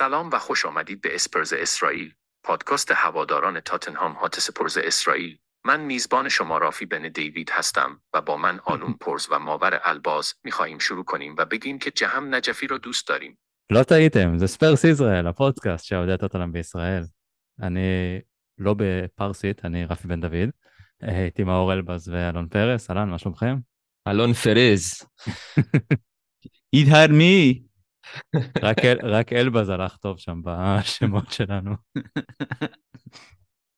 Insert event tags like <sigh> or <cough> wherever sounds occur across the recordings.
سلام و خوش آمدید به اسپرز اسرائیل پادکست هواداران تاتنهام هاتسپورز اسرائیل من میزبان شما رافی بن دیوید هستم و با من آنون <laughs> پرز و ماور الباز میخواهیم شروع کنیم و بگیم که جهم نجفی را دوست داریم לא טעיתם, זה ספרס ישראל, הפודקאסט שאוהדי טוטנאם בישראל. אני לא בפרסית, אני רפי בן דוד. הייתי מאור אלבז ואלון פרס, אהלן, מה שלומכם? אלון פרז. ידהר מי? רק, אל, רק אלבז הלך טוב שם בשמות שלנו.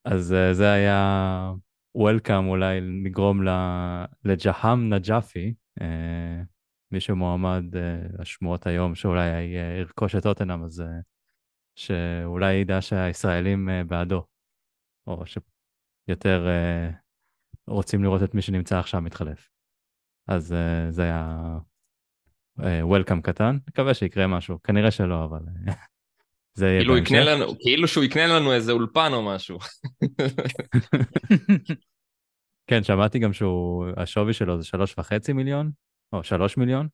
אז אה, זה היה וולקאם, אולי נגרום ל- לג'האם נג'אפי, אה, מי שמועמד, אה, השמועות היום, שאולי אה, ירכוש את טוטנאם, אז אה, שאולי ידע שהישראלים אה, בעדו, או שיותר אה, רוצים לראות את מי שנמצא עכשיו מתחלף. אז אה, זה היה וולקאם קטן, מקווה שיקרה משהו, כנראה שלא, אבל אה, <laughs> זה יהיה כאילו, יקנה בהמשך. לנו, כאילו שהוא יקנה לנו איזה אולפן או משהו. <laughs> כן, שמעתי גם שהוא, השווי שלו זה שלוש וחצי מיליון, או שלוש מיליון.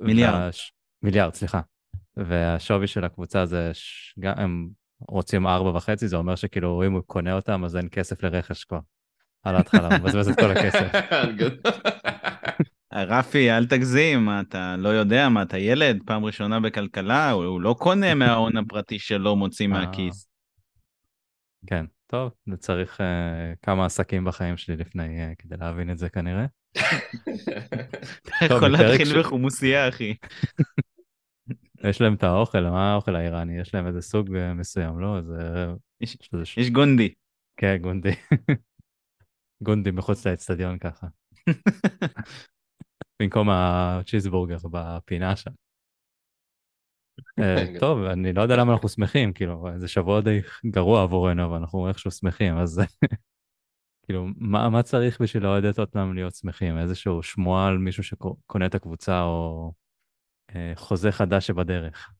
מיליארד. והש... מיליארד, סליחה. והשווי של הקבוצה זה, ש... גם, הם רוצים ארבע וחצי, זה אומר שכאילו אם הוא קונה אותם אז אין כסף לרכש כבר. על ההתחלה, הוא מבזבז את כל הכסף. <laughs> רפי, אל תגזים, אתה לא יודע מה, אתה ילד, פעם ראשונה בכלכלה, הוא, הוא לא קונה <laughs> מההון הפרטי שלו, מוציא אה. מהכיס. כן, טוב, זה צריך uh, כמה עסקים בחיים שלי לפני, uh, כדי להבין את זה כנראה. אתה יכול להתחיל בחומוסייה, אחי. <laughs> יש להם את האוכל, מה האוכל האיראני? יש להם איזה סוג מסוים, לא? איזה... יש- יש גונדי. כן, גונדי. <laughs> גונדי מחוץ לאצטדיון ככה. במקום הצ'יזבורגר בפינה שם. <laughs> אה, כן. טוב, אני לא יודע למה אנחנו שמחים, כאילו, זה שבוע די גרוע עבורנו, אבל אנחנו איכשהו שמחים, אז <laughs> כאילו, מה, מה צריך בשביל לעודד אותם להיות שמחים? איזשהו שמועה על מישהו שקונה את הקבוצה, או אה, חוזה חדש שבדרך.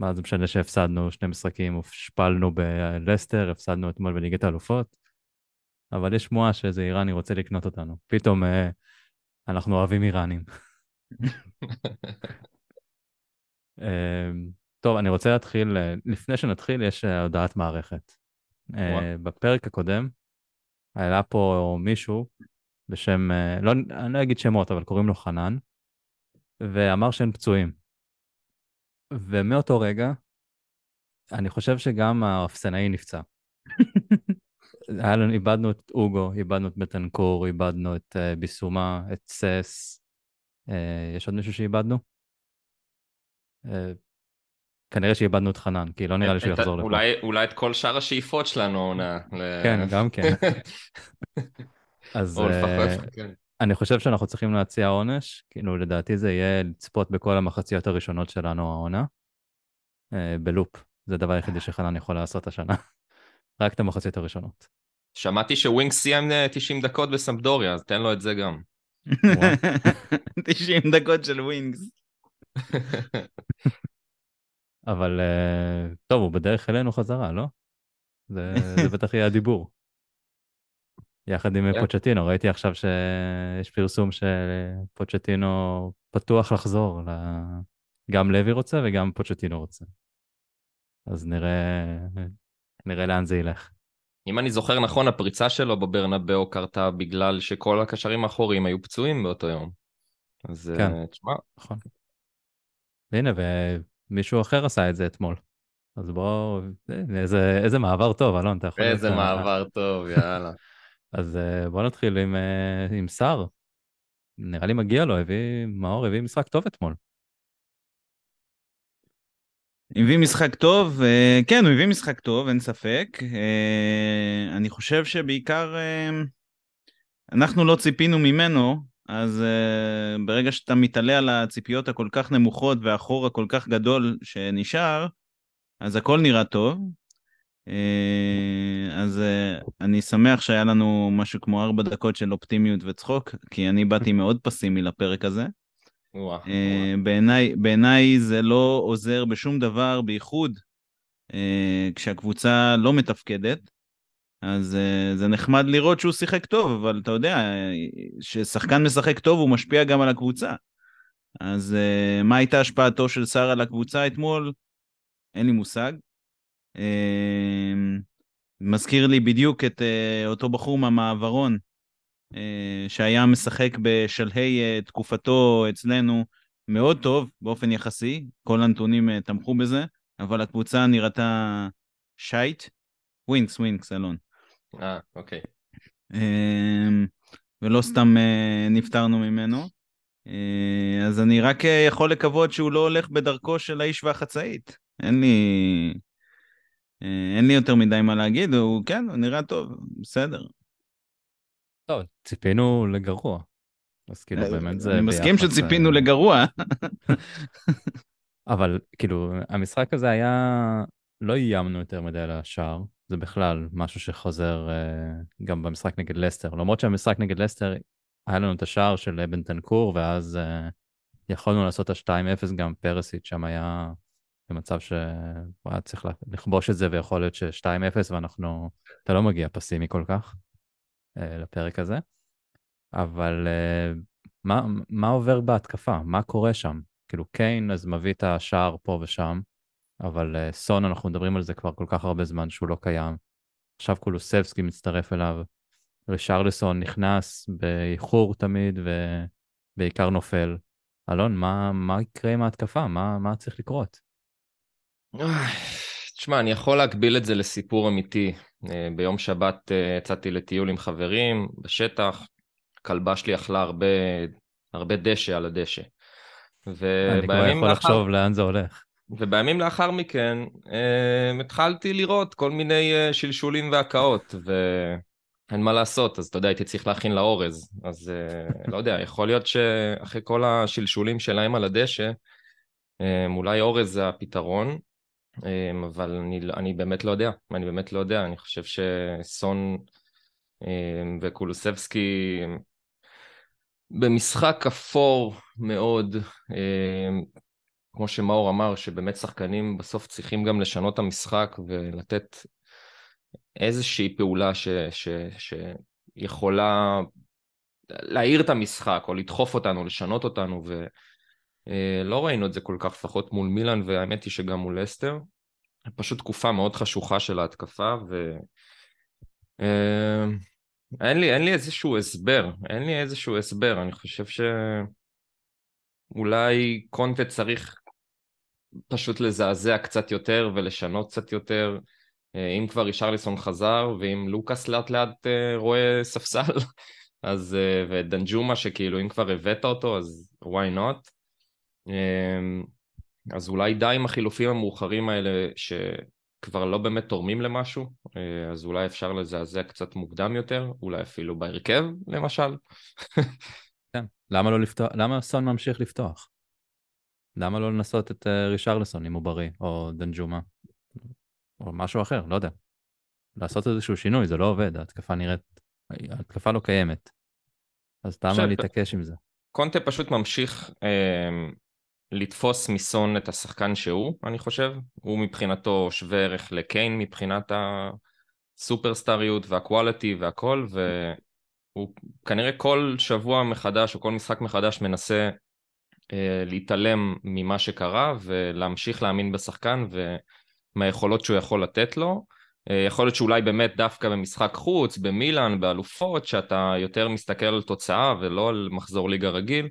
מה זה משנה שהפסדנו שני משחקים, הושפלנו בלסטר, הפסדנו אתמול בליגת האלופות, אבל יש שמועה שאיזה איראני רוצה לקנות אותנו. פתאום אה, אנחנו אוהבים איראנים. <laughs> אה, טוב, אני רוצה להתחיל, אה, לפני שנתחיל, יש אה, הודעת מערכת. אה. בפרק הקודם, היה פה מישהו בשם, לא, אני לא אגיד שמות, אבל קוראים לו חנן, ואמר שאין פצועים. ומאותו רגע, אני חושב שגם האפסנאי נפצע. היה לנו, איבדנו את אוגו, איבדנו את בטנקור, איבדנו את uh, ביסומה, את סס. Uh, יש עוד מישהו שאיבדנו? Uh, כנראה שאיבדנו את חנן, כי לא נראה לי שהוא יחזור לפה. אולי- אולי את כל שאר השאיפות שלנו העונה. ל- כן, גם כן. <laughs> אז כן. אני חושב שאנחנו צריכים להציע עונש, כאילו לדעתי זה יהיה לצפות בכל המחציות הראשונות שלנו העונה, בלופ. זה הדבר היחידי שחנן יכול לעשות השנה. רק את המחציות הראשונות. שמעתי שווינקס סיים אה, 90 דקות בסמפדוריה, אז תן לו את זה גם. 90 <laughs> דקות של ווינקס. <laughs> אבל אה, טוב, הוא בדרך אלינו חזרה, לא? זה, זה בטח יהיה הדיבור. יחד עם <laughs> כן. פוצ'טינו, ראיתי עכשיו שיש פרסום שפוצ'טינו פתוח לחזור, ל... גם לוי רוצה וגם פוצ'טינו רוצה. אז נראה, נראה לאן זה ילך. אם אני זוכר נכון, הפריצה שלו בברנבאו קרתה בגלל שכל הקשרים האחוריים היו פצועים באותו יום. אז אה, כן. תשמע, נכון. והנה, ומישהו אחר עשה את זה אתמול. אז בואו, איזה, איזה מעבר טוב, אלון, אתה יכול... איזה להיות ה- מעבר טוב, יאללה. <laughs> אז אה, בוא נתחיל עם, אה, עם סער. נראה לי מגיע לו, הביא, מאור הביא משחק טוב אתמול. הביא משחק טוב, אה, כן, הוא הביא משחק טוב, אין ספק. אה, אני חושב שבעיקר אה, אנחנו לא ציפינו ממנו, אז ברגע שאתה מתעלה על הציפיות הכל כך נמוכות והחור הכל כך גדול שנשאר, אז הכל נראה טוב. אז אני שמח שהיה לנו משהו כמו ארבע דקות של אופטימיות וצחוק, כי אני באתי מאוד פסימי לפרק הזה. אה, בעיניי, זה לא עוזר בשום דבר, בייחוד אה, כשהקבוצה לא מתפקדת. אז אה, זה נחמד לראות שהוא שיחק טוב, אבל אתה יודע, כששחקן משחק טוב הוא משפיע גם על הקבוצה. אז מה הייתה השפעתו של סער על הקבוצה אתמול? אין לי מושג. מזכיר לי בדיוק את אותו בחור מהמעברון, שהיה משחק בשלהי אה, תקופתו אצלנו מאוד טוב באופן יחסי, כל הנתונים אה, תמכו בזה, אבל הקבוצה נראתה שייט. ווינקס, ווינקס, אלון. אה, אוקיי. אמ, ולא סתם אה, נפטרנו ממנו. אה, אז אני רק אה, יכול לקוות שהוא לא הולך בדרכו של האיש והחצאית. אין לי... אה, אין לי יותר מדי מה להגיד, הוא כן, הוא נראה טוב, בסדר. טוב, ציפינו לגרוע. אז כאילו באמת זה אני מסכים שציפינו אה, לגרוע. <laughs> אבל כאילו, המשחק הזה היה... לא איימנו יותר מדי על השער. זה בכלל משהו שחוזר אה, גם במשחק נגד לסטר. למרות שהמשחק נגד לסטר, היה לנו את השער של בנטנקור, ואז אה, יכולנו לעשות את ה-2-0, גם פרסיט שם היה במצב שהוא היה צריך לכבוש את זה, ויכול להיות ש-2-0, ואנחנו... אתה לא מגיע פסימי כל כך אה, לפרק הזה. אבל אה, מה, מה עובר בהתקפה? מה קורה שם? כאילו קיין אז מביא את השער פה ושם, אבל uh, סון, אנחנו מדברים על זה כבר כל כך הרבה זמן שהוא לא קיים. עכשיו קולוסבסקי מצטרף אליו, רישרלסון נכנס באיחור תמיד ובעיקר נופל. אלון, מה, מה יקרה עם ההתקפה? מה, מה צריך לקרות? תשמע, אני יכול להקביל את זה לסיפור אמיתי. אה, ביום שבת אה, יצאתי לטיול עם חברים בשטח, הכלבה שלי אכלה הרבה, הרבה דשא על הדשא. אני כבר ובימים יכול לאחר- לחשוב לאן זה הולך. ובימים לאחר מכן אה, התחלתי לראות כל מיני אה, שלשולים והקאות, ואין מה לעשות, אז אתה יודע, הייתי צריך להכין לה אורז. אז אה, <laughs> לא יודע, יכול להיות שאחרי כל השלשולים שלהם על הדשא, אה, אולי אורז זה הפתרון, אה, אבל אני, אני באמת לא יודע, אני באמת לא יודע, אני חושב שסון אה, וקולוסבסקי במשחק אפור מאוד, אה, כמו שמאור אמר, שבאמת שחקנים בסוף צריכים גם לשנות את המשחק ולתת איזושהי פעולה ש, ש, שיכולה להעיר את המשחק או לדחוף אותנו, לשנות אותנו, ולא ראינו את זה כל כך, לפחות מול מילאן, והאמת היא שגם מול לסטר. פשוט תקופה מאוד חשוכה של ההתקפה, ו... אה, אין לי, אין לי איזשהו הסבר, אין לי איזשהו הסבר, אני חושב שאולי קונטה צריך פשוט לזעזע קצת יותר ולשנות קצת יותר. אה, אם כבר רישרליסון חזר, ואם לוקאס לאט לאט אה, רואה ספסל, <laughs> אז, אה, ודנג'ומה שכאילו אם כבר הבאת אותו, אז why not? אה, אז אולי די עם החילופים המאוחרים האלה שכבר לא באמת תורמים למשהו, אה, אז אולי אפשר לזעזע קצת מוקדם יותר, אולי אפילו בהרכב למשל. כן. למה לא לפתוח? למה סון ממשיך לפתוח? למה לא לנסות את אה, רישרלסון אם הוא בריא, או דנג'ומה, או משהו אחר, לא יודע. לעשות איזשהו שינוי, זה לא עובד, ההתקפה נראית, ההתקפה לא קיימת. אז למה להתעקש עם זה? קונטה פשוט ממשיך אה, לתפוס מסון את השחקן שהוא, אני חושב. הוא מבחינתו שווה ערך לקיין מבחינת הסופרסטריות והקואליטי והכל, והוא כנראה כל שבוע מחדש או כל משחק מחדש מנסה אה, להתעלם ממה שקרה ולהמשיך להאמין בשחקן ומהיכולות שהוא יכול לתת לו. אה, יכול להיות שאולי באמת דווקא במשחק חוץ, במילאן, באלופות, שאתה יותר מסתכל על תוצאה ולא על מחזור ליגה רגיל,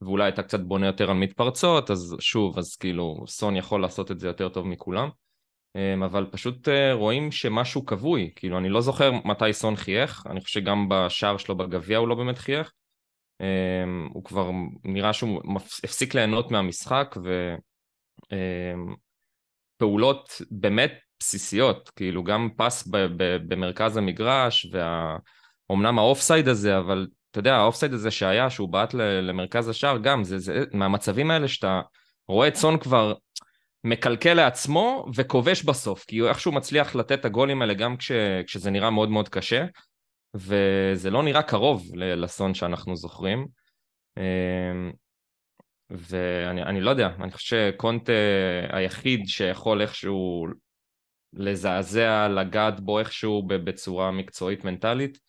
ואולי אתה קצת בונה יותר על מתפרצות, אז שוב, אז כאילו סון יכול לעשות את זה יותר טוב מכולם. אה, אבל פשוט אה, רואים שמשהו כבוי, כאילו אני לא זוכר מתי סון חייך, אני חושב שגם בשער שלו בגביע הוא לא באמת חייך. אה, הוא כבר נראה שהוא הפסיק ליהנות מהמשחק ופעולות באמת בסיסיות, כאילו גם פס במרכז המגרש, ואומנם האופסייד הזה, אבל אתה יודע, האופסייד הזה שהיה, שהוא בעט למרכז השער, גם זה, זה מהמצבים האלה שאתה רואה את סון כבר מקלקל לעצמו וכובש בסוף, כי הוא איכשהו מצליח לתת את הגולים האלה גם כש, כשזה נראה מאוד מאוד קשה, וזה לא נראה קרוב לסון שאנחנו זוכרים. אמ, ואני אני לא יודע, אני חושב שקונטה היחיד שיכול איכשהו לזעזע, לגעת בו איכשהו בצורה מקצועית מנטלית.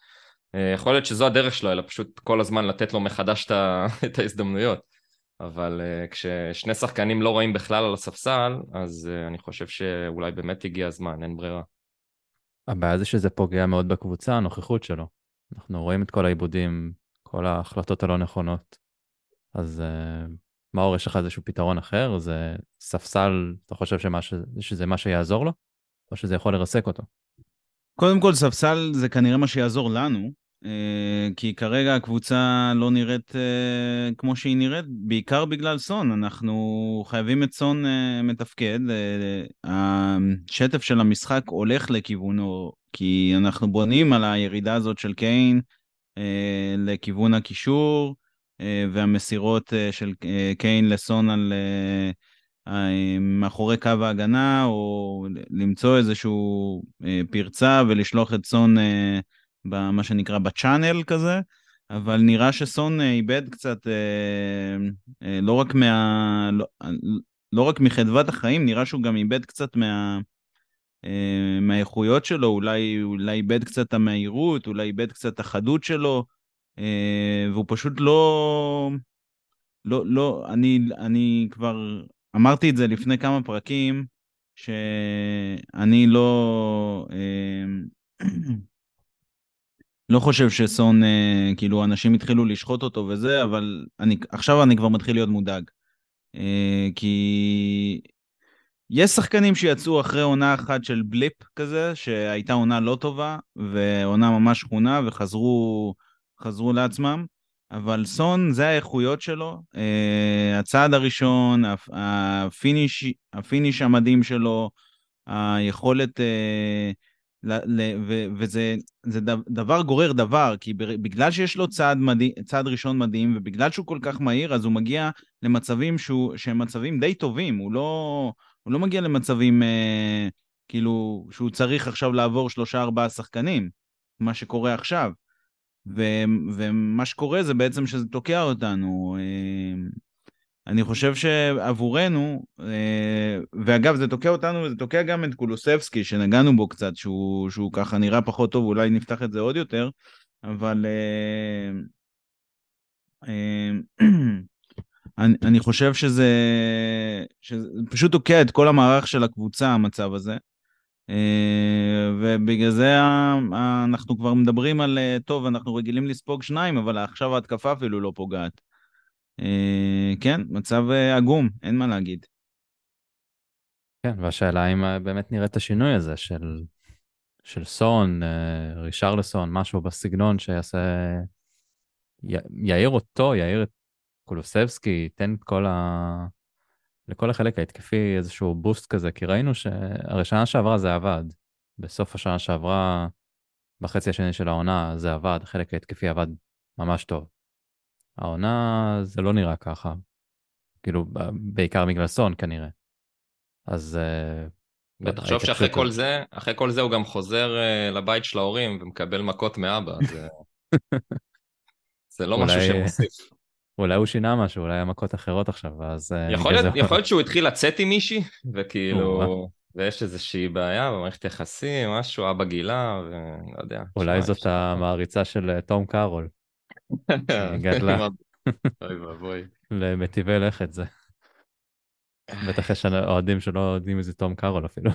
אה, יכול להיות שזו הדרך שלו, אלא פשוט כל הזמן לתת לו מחדש את <laughs> ההזדמנויות. אבל uh, כששני שחקנים לא רואים בכלל על הספסל, אז uh, אני חושב שאולי באמת הגיע הזמן, אין ברירה. הבעיה זה שזה פוגע מאוד בקבוצה, הנוכחות שלו. אנחנו רואים את כל העיבודים, כל ההחלטות הלא נכונות. אז מאור, יש לך איזשהו פתרון אחר? זה ספסל, אתה חושב שזה מה שיעזור לו? או שזה יכול לרסק אותו? קודם כל, ספסל זה כנראה מה שיעזור לנו, אה, כי כרגע הקבוצה לא נראית אה, כמו שהיא נראית, בעיקר בגלל סון. אנחנו חייבים את סון אה, מתפקד. השטף של המשחק הולך לכיוונו, כי אנחנו בונים על הירידה הזאת של קיין לכיוון הקישור, והמסירות של קיין לסון על... מאחורי קו ההגנה, או למצוא איזשהו פרצה ולשלוח את סון במה שנקרא בצ'אנל כזה, אבל נראה שסון אה, איבד קצת, אה, אה, לא רק מה... לא, לא רק מחדוות החיים, נראה שהוא גם איבד קצת מה... מהאיכויות שלו, אולי, אולי איבד קצת המהירות, אולי איבד קצת החדות שלו, והוא פשוט לא... לא, לא, אני, אני כבר אמרתי את זה לפני כמה פרקים, שאני לא... <clears throat> לא חושב שסון, אה, כאילו, אנשים התחילו לשחוט אותו וזה, אבל אני, עכשיו אני כבר מתחיל להיות מודאג. אה, כי יש שחקנים שיצאו אחרי עונה אחת של בליפ כזה, שהייתה עונה לא טובה, ועונה ממש שכונה, וחזרו חזרו לעצמם, אבל סון, זה האיכויות שלו. אה, הצעד הראשון, ה finish, ה finish המדהים שלו, היכולת... אה, וזה דבר גורר דבר, כי בגלל שיש לו צעד, מדהים, צעד ראשון מדהים, ובגלל שהוא כל כך מהיר, אז הוא מגיע למצבים שהוא, שהם מצבים די טובים, הוא לא, הוא לא מגיע למצבים אה, כאילו שהוא צריך עכשיו לעבור שלושה ארבעה שחקנים, מה שקורה עכשיו. ו, ומה שקורה זה בעצם שזה תוקע אותנו. אה, אני חושב שעבורנו, אה, ואגב, זה תוקע אותנו וזה תוקע גם את קולוסבסקי, שנגענו בו קצת, שהוא, שהוא ככה נראה פחות טוב, אולי נפתח את זה עוד יותר, אבל אה, <clears throat> אני, אני חושב שזה, שזה פשוט תוקע את כל המערך של הקבוצה, המצב הזה. ובגלל זה אנחנו כבר מדברים על, טוב, אנחנו רגילים לספוג שניים, אבל עכשיו ההתקפה אפילו לא פוגעת. אה, כן, מצב אה, עגום, אין מה להגיד. כן, והשאלה אם אה, באמת נראה את השינוי הזה של, של סון, רישרלסון, משהו בסגנון שיעשה... י, יעיר אותו, יעיר את קולוסבסקי, ייתן את כל ה... לכל החלק ההתקפי איזשהו בוסט כזה, כי ראינו שהרי שנה שעברה זה עבד. בסוף השנה שעברה, בחצי השני של העונה, זה עבד, החלק ההתקפי עבד ממש טוב. העונה זה לא נראה ככה. כאילו, בעיקר בגלל סון כנראה. אז... ותחשוב שאחרי כל זה, אחרי כל זה הוא גם חוזר uh, לבית של ההורים ומקבל מכות מאבא, זה... <laughs> זה לא משהו שמוסיף. אולי הוא שינה משהו, אולי המכות אחרות עכשיו, אז... אה, יכול להיות, יכול להיות שהוא התחיל לצאת עם מישהי, וכאילו... ויש איזושהי בעיה במערכת יחסים, משהו, אבא גילה, ולא יודע. אולי זאת המעריצה של תום קארול. <laughs> גדלה. אוי ואבוי. למטיבי לכת זה. בטח יש אוהדים שלא יודעים איזה תום קארול אפילו.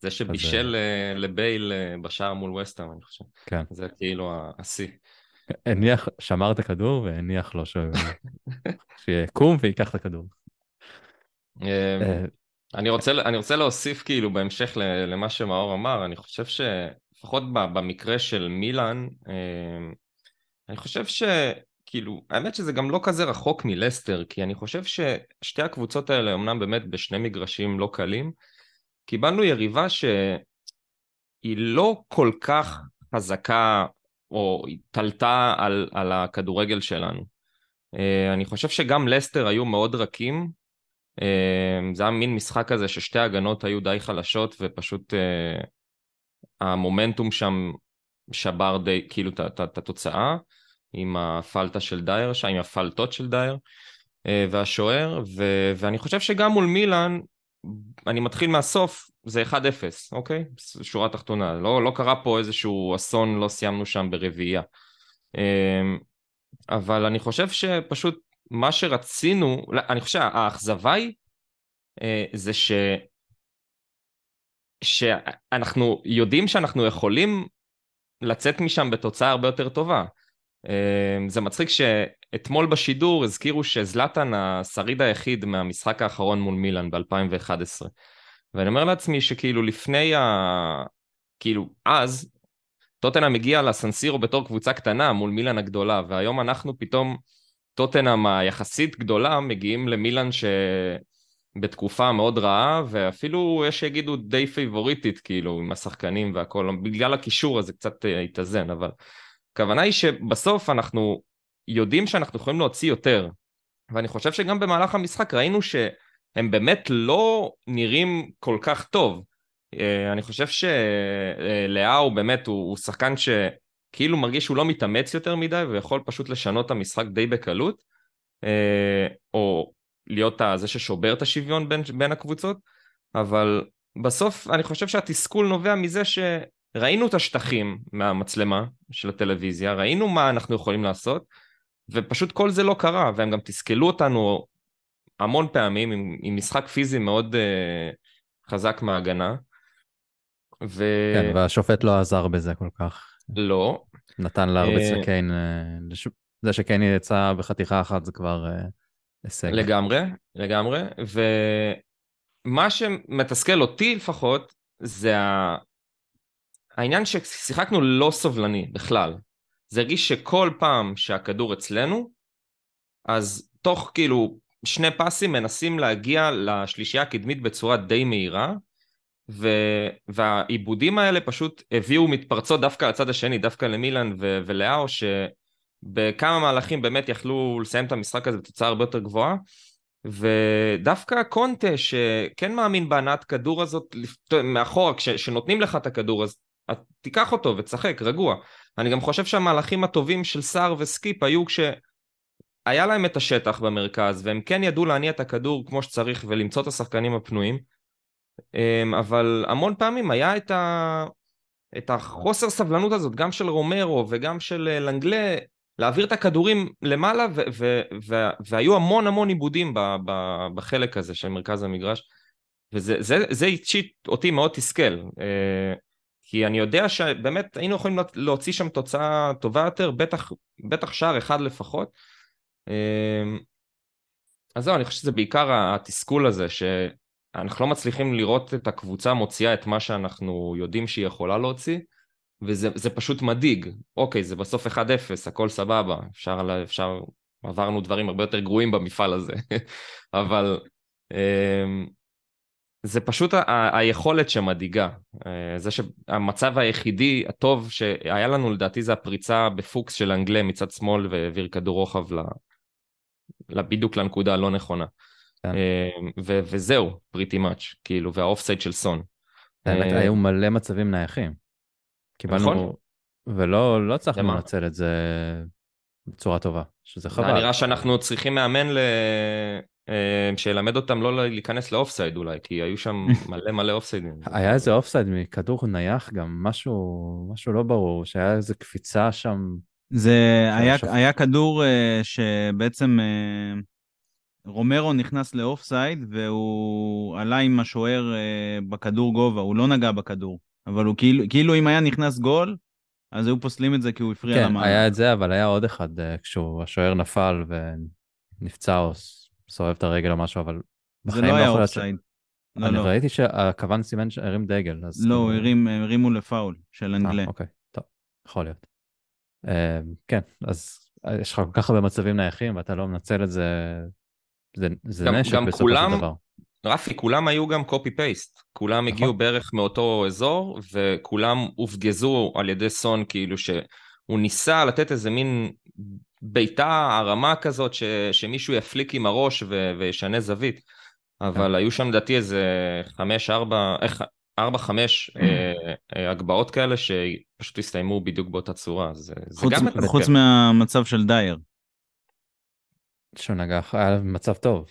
זה שבישל אה, לבייל אה, בשער מול וסטהאם, אני חושב. כן. זה כאילו השיא. הניח, שמר את הכדור והניח לו שיקום וייקח את הכדור. אמ, אה, אני רוצה, אני רוצה להוסיף כאילו בהמשך למה שמאור אמר, אני חושב שלפחות במקרה של מילאן, אמ, אני חושב שכאילו, האמת שזה גם לא כזה רחוק מלסטר, כי אני חושב ששתי הקבוצות האלה אמנם באמת בשני מגרשים לא קלים, קיבלנו יריבה שהיא לא כל כך חזקה או התעלתה על, על הכדורגל שלנו. אה, אני חושב שגם לסטר היו מאוד רכים, אה, זה היה מין משחק כזה ששתי ההגנות היו די חלשות ופשוט אה, המומנטום שם שבר די, כאילו את התוצאה. עם הפלטה של דייר עם הפלטות של דייר והשוער, ו- ואני חושב שגם מול מילאן, אני מתחיל מהסוף, זה 1-0, אוקיי? שורה תחתונה, לא, לא קרה פה איזשהו אסון, לא סיימנו שם ברביעייה. אה, אבל אני חושב שפשוט מה שרצינו, לא, אני חושב שהאכזבה היא, אה, זה ש... שאנחנו יודעים שאנחנו יכולים לצאת משם בתוצאה הרבה יותר טובה. אה, זה מצחיק שאתמול בשידור הזכירו שזלאטן השריד היחיד מהמשחק האחרון מול מילאן ב-2011. ואני אומר לעצמי שכאילו לפני ה... כאילו אז, טוטנאם הגיע לסנסירו בתור קבוצה קטנה מול מילאן הגדולה, והיום אנחנו פתאום, טוטנאם היחסית גדולה, מגיעים למילאן שבתקופה מאוד רעה, ואפילו יש שיגידו די פייבוריטית, כאילו, עם השחקנים והכל, בגלל הקישור הזה קצת אה, התאזן, אבל הכוונה היא שבסוף אנחנו יודעים שאנחנו יכולים להוציא יותר, ואני חושב שגם במהלך המשחק ראינו שהם באמת לא נראים כל כך טוב. אה, אני חושב שלאהו באמת הוא, הוא שחקן שכאילו מרגיש שהוא לא מתאמץ יותר מדי ויכול פשוט לשנות את המשחק די בקלות, אה, או להיות זה ששובר את השוויון בין, בין הקבוצות, אבל בסוף אני חושב שהתסכול נובע מזה שראינו את השטחים מהמצלמה של הטלוויזיה, ראינו מה אנחנו יכולים לעשות, ופשוט כל זה לא קרה, והם גם תסכלו אותנו המון פעמים עם, עם משחק פיזי מאוד uh, חזק מההגנה. ו... כן, והשופט לא עזר בזה כל כך. לא. נתן להרביץ אה, לקיין, אה, זה שקיין יצא בחתיכה אחת זה כבר אה, הישג. לגמרי, לגמרי, ומה שמתסכל אותי לפחות, זה ה... העניין ששיחקנו לא סובלני בכלל. זה הרגיש שכל פעם שהכדור אצלנו, אז תוך כאילו שני פסים מנסים להגיע לשלישייה הקדמית בצורה די מהירה, ו... והעיבודים האלה פשוט הביאו מתפרצות דווקא לצד השני, דווקא למילן ו... ולאו, שבכמה מהלכים באמת יכלו לסיים את המשחק הזה בתוצאה הרבה יותר גבוהה. ודווקא קונטה, שכן מאמין בהנעת כדור הזאת מאחורה, כשנותנים לך את הכדור, אז תיקח אותו ותשחק, רגוע. אני גם חושב שהמהלכים הטובים של סער וסקיפ היו כשהיה להם את השטח במרכז, והם כן ידעו להניע את הכדור כמו שצריך ולמצוא את השחקנים הפנויים. אמ, אבל המון פעמים היה את, ה... את החוסר סבלנות הזאת, גם של רומרו וגם של אה, לנגלה, להעביר את הכדורים למעלה, ו- ו- ו- והיו המון המון עיבודים ב- ב- בחלק הזה של מרכז המגרש, וזה אישית אותי מאוד תסכל, אה, כי אני יודע שבאמת היינו יכולים להוציא שם תוצאה טובה יותר, בטח, בטח שער אחד לפחות. אמ, אז זהו, אני חושב שזה בעיקר התסכול הזה, ש... אנחנו לא מצליחים לראות את הקבוצה מוציאה את מה שאנחנו יודעים שהיא יכולה להוציא, וזה פשוט מדאיג. אוקיי, זה בסוף 1-0, הכל סבבה, אפשר, אפשר, עברנו דברים הרבה יותר גרועים במפעל הזה, <laughs> אבל אמ, זה פשוט ה- היכולת שמדאיגה. אה, זה שהמצב היחידי הטוב שהיה לנו לדעתי זה הפריצה בפוקס של אנגלה מצד שמאל והעביר כדור רוחב ל... בדיוק לנקודה הלא נכונה. כן. אמ, וזהו, פריטי מאץ', כאילו, והאופסייד של סון. האמת, היו מלא מצבים נייחים. קיבלנו, נכון. ולא לא הצלחנו לנצל את זה בצורה טובה, שזה חבל. נראה שאנחנו צריכים מאמן ל... אמ, שילמד אותם לא להיכנס לאופסייד אולי, כי היו שם <laughs> מלא מלא אופסיידים. היה איזה אופסייד מכדור נייח גם, משהו, משהו לא ברור, שהיה איזה קפיצה שם. זה היה, היה כדור uh, שבעצם uh, רומרו נכנס לאופסייד והוא עלה עם השוער אה, בכדור גובה, הוא לא נגע בכדור. אבל הוא כאילו, כאילו אם היה נכנס גול, אז היו פוסלים את זה כי הוא הפריע כן, למעלה. כן, היה את זה, אבל היה עוד אחד אה, כשהשוער נפל ונפצע או סובב את הרגל או משהו, אבל זה לא היה אופסייד. לא, אני לא. ראיתי שהכוון סימן שהרים דגל. אז לא, הוא הרים, הרימו לפאול של אנגלה. אה, אוקיי, טוב, יכול להיות. אה, כן, אז יש לך כל כך הרבה מצבים נייחים ואתה לא מנצל את זה זה, זה גם, נשק גם בסופו כולם, של דבר. רפי, כולם היו גם קופי פייסט. כולם נכון. הגיעו בערך מאותו אזור, וכולם הופגזו על ידי סון, כאילו שהוא ניסה לתת איזה מין בעיטה הרמה כזאת, ש, שמישהו יפליק עם הראש ו, וישנה זווית. אבל. היו שם לדעתי איזה חמש, ארבע, איך, ארבע, חמש אה, אה, הגבהות כאלה שפשוט הסתיימו בדיוק באותה צורה. זה, חוץ, זה גם חוץ מהמצב של דייר. שהוא נגח, היה מצב טוב.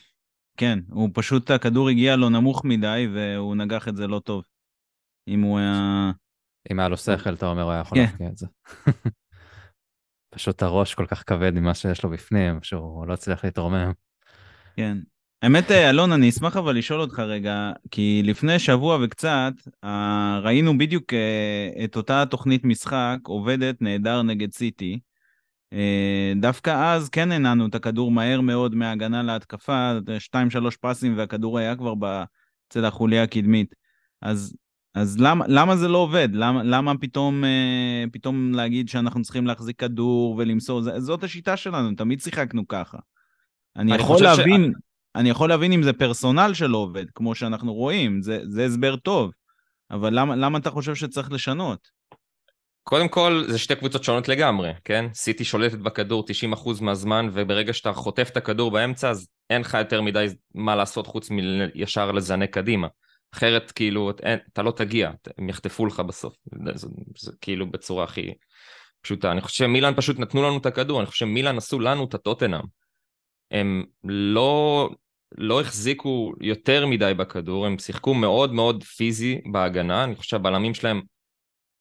כן, הוא פשוט, הכדור הגיע לו נמוך מדי, והוא נגח את זה לא טוב. אם הוא היה... אם היה לו שכל, אתה אומר, הוא היה יכול כן. להפקיע את זה. <laughs> פשוט הראש כל כך כבד ממה שיש לו בפנים, שהוא לא הצליח להתרומם. כן. האמת, אה, אלון, אני אשמח אבל לשאול אותך רגע, כי לפני שבוע וקצת, אה, ראינו בדיוק אה, את אותה תוכנית משחק עובדת נהדר נגד סיטי. דווקא אז כן הנענו את הכדור מהר מאוד מהגנה להתקפה, 2-3 פסים והכדור היה כבר אצל החוליה הקדמית. אז, אז למה, למה זה לא עובד? למה, למה פתאום, פתאום להגיד שאנחנו צריכים להחזיק כדור ולמסור? זאת השיטה שלנו, תמיד שיחקנו ככה. אני, אני יכול להבין... ש... אני יכול להבין אם זה פרסונל שלא עובד, כמו שאנחנו רואים, זה, זה הסבר טוב, אבל למה, למה אתה חושב שצריך לשנות? קודם כל, זה שתי קבוצות שונות לגמרי, כן? סיטי שולטת בכדור 90% מהזמן, וברגע שאתה חוטף את הכדור באמצע, אז אין לך יותר מדי מה לעשות חוץ מישר לזנק קדימה. אחרת, כאילו, אין, אתה לא תגיע, הם יחטפו לך בסוף. זה, זה, זה כאילו בצורה הכי פשוטה. אני חושב שמילאן פשוט נתנו לנו את הכדור, אני חושב שמילאן עשו לנו את הטוטנאם. הם לא, לא החזיקו יותר מדי בכדור, הם שיחקו מאוד מאוד פיזי בהגנה, אני חושב שהבלמים שלהם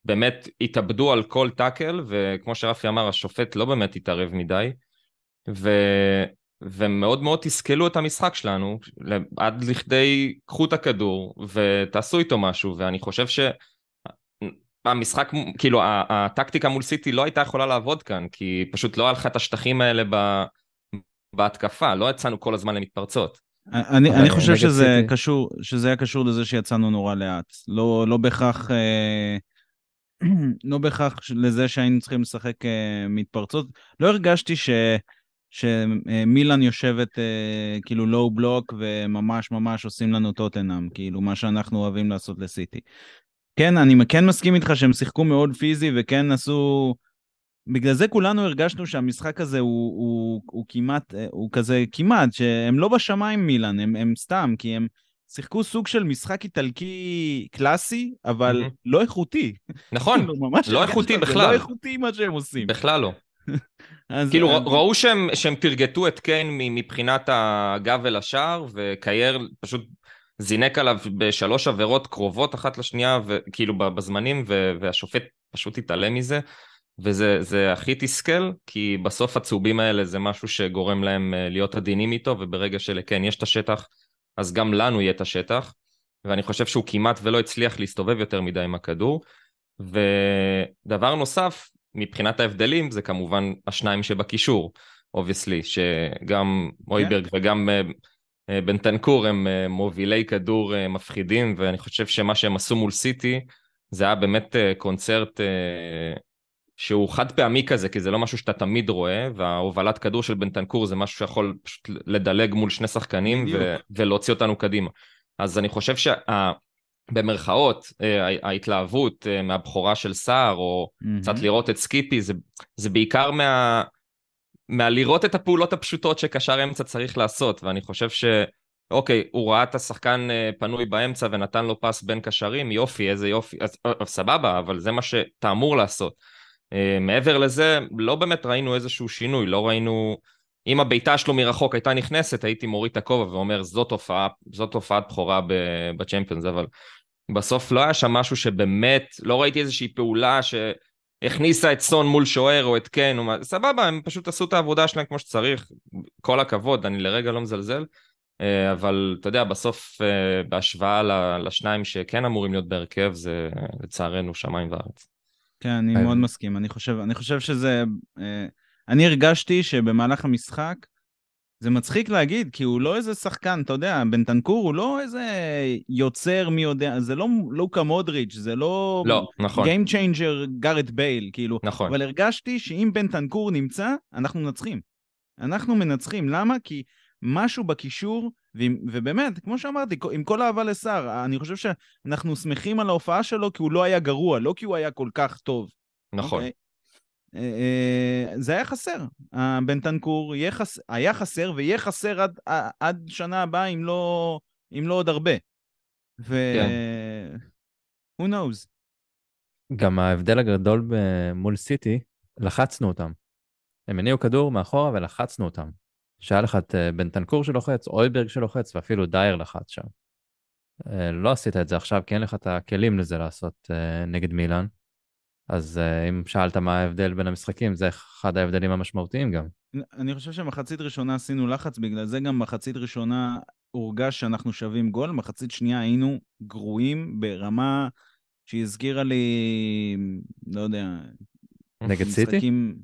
באמת התאבדו על כל טאקל, וכמו שרפי אמר, השופט לא באמת התערב מדי, ו... ומאוד מאוד תסכלו את המשחק שלנו, עד לכדי קחו את הכדור ותעשו איתו משהו, ואני חושב שהמשחק, כאילו הטקטיקה מול סיטי לא הייתה יכולה לעבוד כאן, כי פשוט לא לך את השטחים האלה ב... בהתקפה, לא יצאנו כל הזמן למתפרצות. אני, אני חושב שזה סיטי. קשור, שזה היה קשור לזה שיצאנו נורא לאט. לא, לא בהכרח... אה, <clears throat> לא בהכרח לזה שהיינו צריכים לשחק אה, מתפרצות. לא הרגשתי ש... שמילן יושבת אה, כאילו לואו בלוק וממש ממש עושים לנו טוטנאם, כאילו מה שאנחנו אוהבים לעשות לסיטי. כן, אני כן מסכים איתך שהם שיחקו מאוד פיזי וכן עשו בגלל זה כולנו הרגשנו שהמשחק הזה הוא, הוא, הוא כמעט, אה, הוא כזה כמעט, שהם לא בשמיים מילאן, הם, הם סתם, כי הם שיחקו סוג של משחק איטלקי קלאסי, אבל mm-hmm. לא איכותי. נכון, <laughs> כאילו, לא איכותי בכלל. לא איכותי מה שהם עושים. בכלל לא. <laughs> כאילו אז... ראו שהם, שהם תרגטו את קיין מבחינת הגב אל השער, וקייר פשוט זינק עליו בשלוש עבירות קרובות אחת לשנייה, כאילו בזמנים, והשופט פשוט התעלם מזה. וזה הכי תסכל, כי בסוף הצהובים האלה זה משהו שגורם להם אה, להיות עדינים איתו, וברגע שלכן יש את השטח, אז גם לנו יהיה את השטח, ואני חושב שהוא כמעט ולא הצליח להסתובב יותר מדי עם הכדור. ודבר נוסף, מבחינת ההבדלים, זה כמובן השניים שבקישור, obviously, שגם הויברג yeah. כן. וגם אה, אה, בנטנקור הם מובילי כדור מפחידים, ואני חושב שמה שהם עשו מול סיטי, זה היה באמת קונצרט שהוא חד פעמי כזה, כי זה לא משהו שאתה תמיד רואה, וההובלת כדור של בנטנקור זה משהו שיכול פשוט לדלג מול שני שחקנים ו- ולהוציא אותנו קדימה. אז אני חושב שבמרכאות, אה, ההתלהבות אה, מהבכורה של סער, או mm-hmm. קצת לראות את סקיפי, זה, זה בעיקר מה... מהלראות את הפעולות הפשוטות שקשר אמצע צריך לעשות, ואני חושב ש... אוקיי, הוא ראה את השחקן אה, פנוי באמצע ונתן לו פס בין קשרים, יופי, איזה יופי, אז, סבבה, אבל זה מה שאתה אמור לעשות. מעבר לזה, לא באמת ראינו איזשהו שינוי, לא ראינו... אם הבעיטה שלו מרחוק הייתה נכנסת, הייתי מוריד את הכובע ואומר, זאת תופעה, זאת תופעת בכורה בצ'מפיונס, אבל בסוף לא היה שם משהו שבאמת, לא ראיתי איזושהי פעולה שהכניסה את סון מול שוער או את קן, או מה, סבבה, הם פשוט עשו את העבודה שלהם כמו שצריך, כל הכבוד, אני לרגע לא מזלזל, אה, אבל אתה יודע, בסוף אה, בהשוואה לשניים שכן אמורים להיות בהרכב, זה לצערנו שמיים וארץ. כן, אני מאוד מסכים. אני חושב, אני חושב שזה... אה, אני הרגשתי שבמהלך המשחק, זה מצחיק להגיד, כי הוא לא איזה שחקן, אתה יודע, בנטנקור הוא לא איזה יוצר מי יודע, זה לא לוקה מודריץ', זה לא... לא, נכון. Game Changer גארט בייל, כאילו. נכון. אבל הרגשתי שאם בנטנקור נמצא, אנחנו מנצחים. אנחנו מנצחים. למה? כי משהו בקישור ובאמת, כמו שאמרתי, עם כל אהבה לסער, אני חושב שאנחנו שמחים על ההופעה שלו כי הוא לא היה גרוע, לא כי הוא היה כל כך טוב. נכון. Okay? אה, אה, זה היה חסר. בן טנקור חס... היה חסר ויהיה חסר עד, עד שנה הבאה, אם לא, אם לא עוד הרבה. ו... כן. who knows. גם ההבדל הגדול מול סיטי, לחצנו אותם. הם הניעו כדור מאחורה ולחצנו אותם. שהיה לך את אה, בנטנקור שלוחץ, אויברג שלוחץ, ואפילו דייר לחץ שם. אה, לא עשית את זה עכשיו, כי אין לך את הכלים לזה לעשות אה, נגד מילאן. אז uh, אם שאלת מה ההבדל בין המשחקים, זה אחד ההבדלים המשמעותיים גם. אני חושב שמחצית ראשונה עשינו לחץ, בגלל זה גם מחצית ראשונה הורגש שאנחנו שווים גול, מחצית שנייה היינו גרועים ברמה שהזכירה לי, לא יודע... נגד סיטי? משחקים...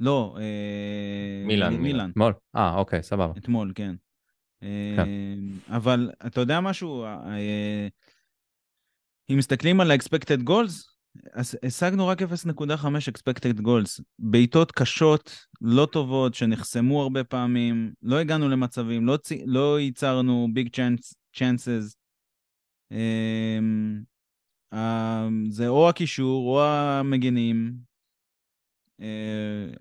לא, אה... מילאן. מילאן. אתמול? אה, אוקיי, סבבה. אתמול, כן. כן. אה, אבל אתה יודע משהו? אה, אם מסתכלים על ה-expected goals, השגנו רק 0.5 expected goals. בעיטות קשות, לא טובות, שנחסמו הרבה פעמים, לא הגענו למצבים, לא, צ... לא ייצרנו chances. Um, uh, זה או הקישור, או המגינים, uh,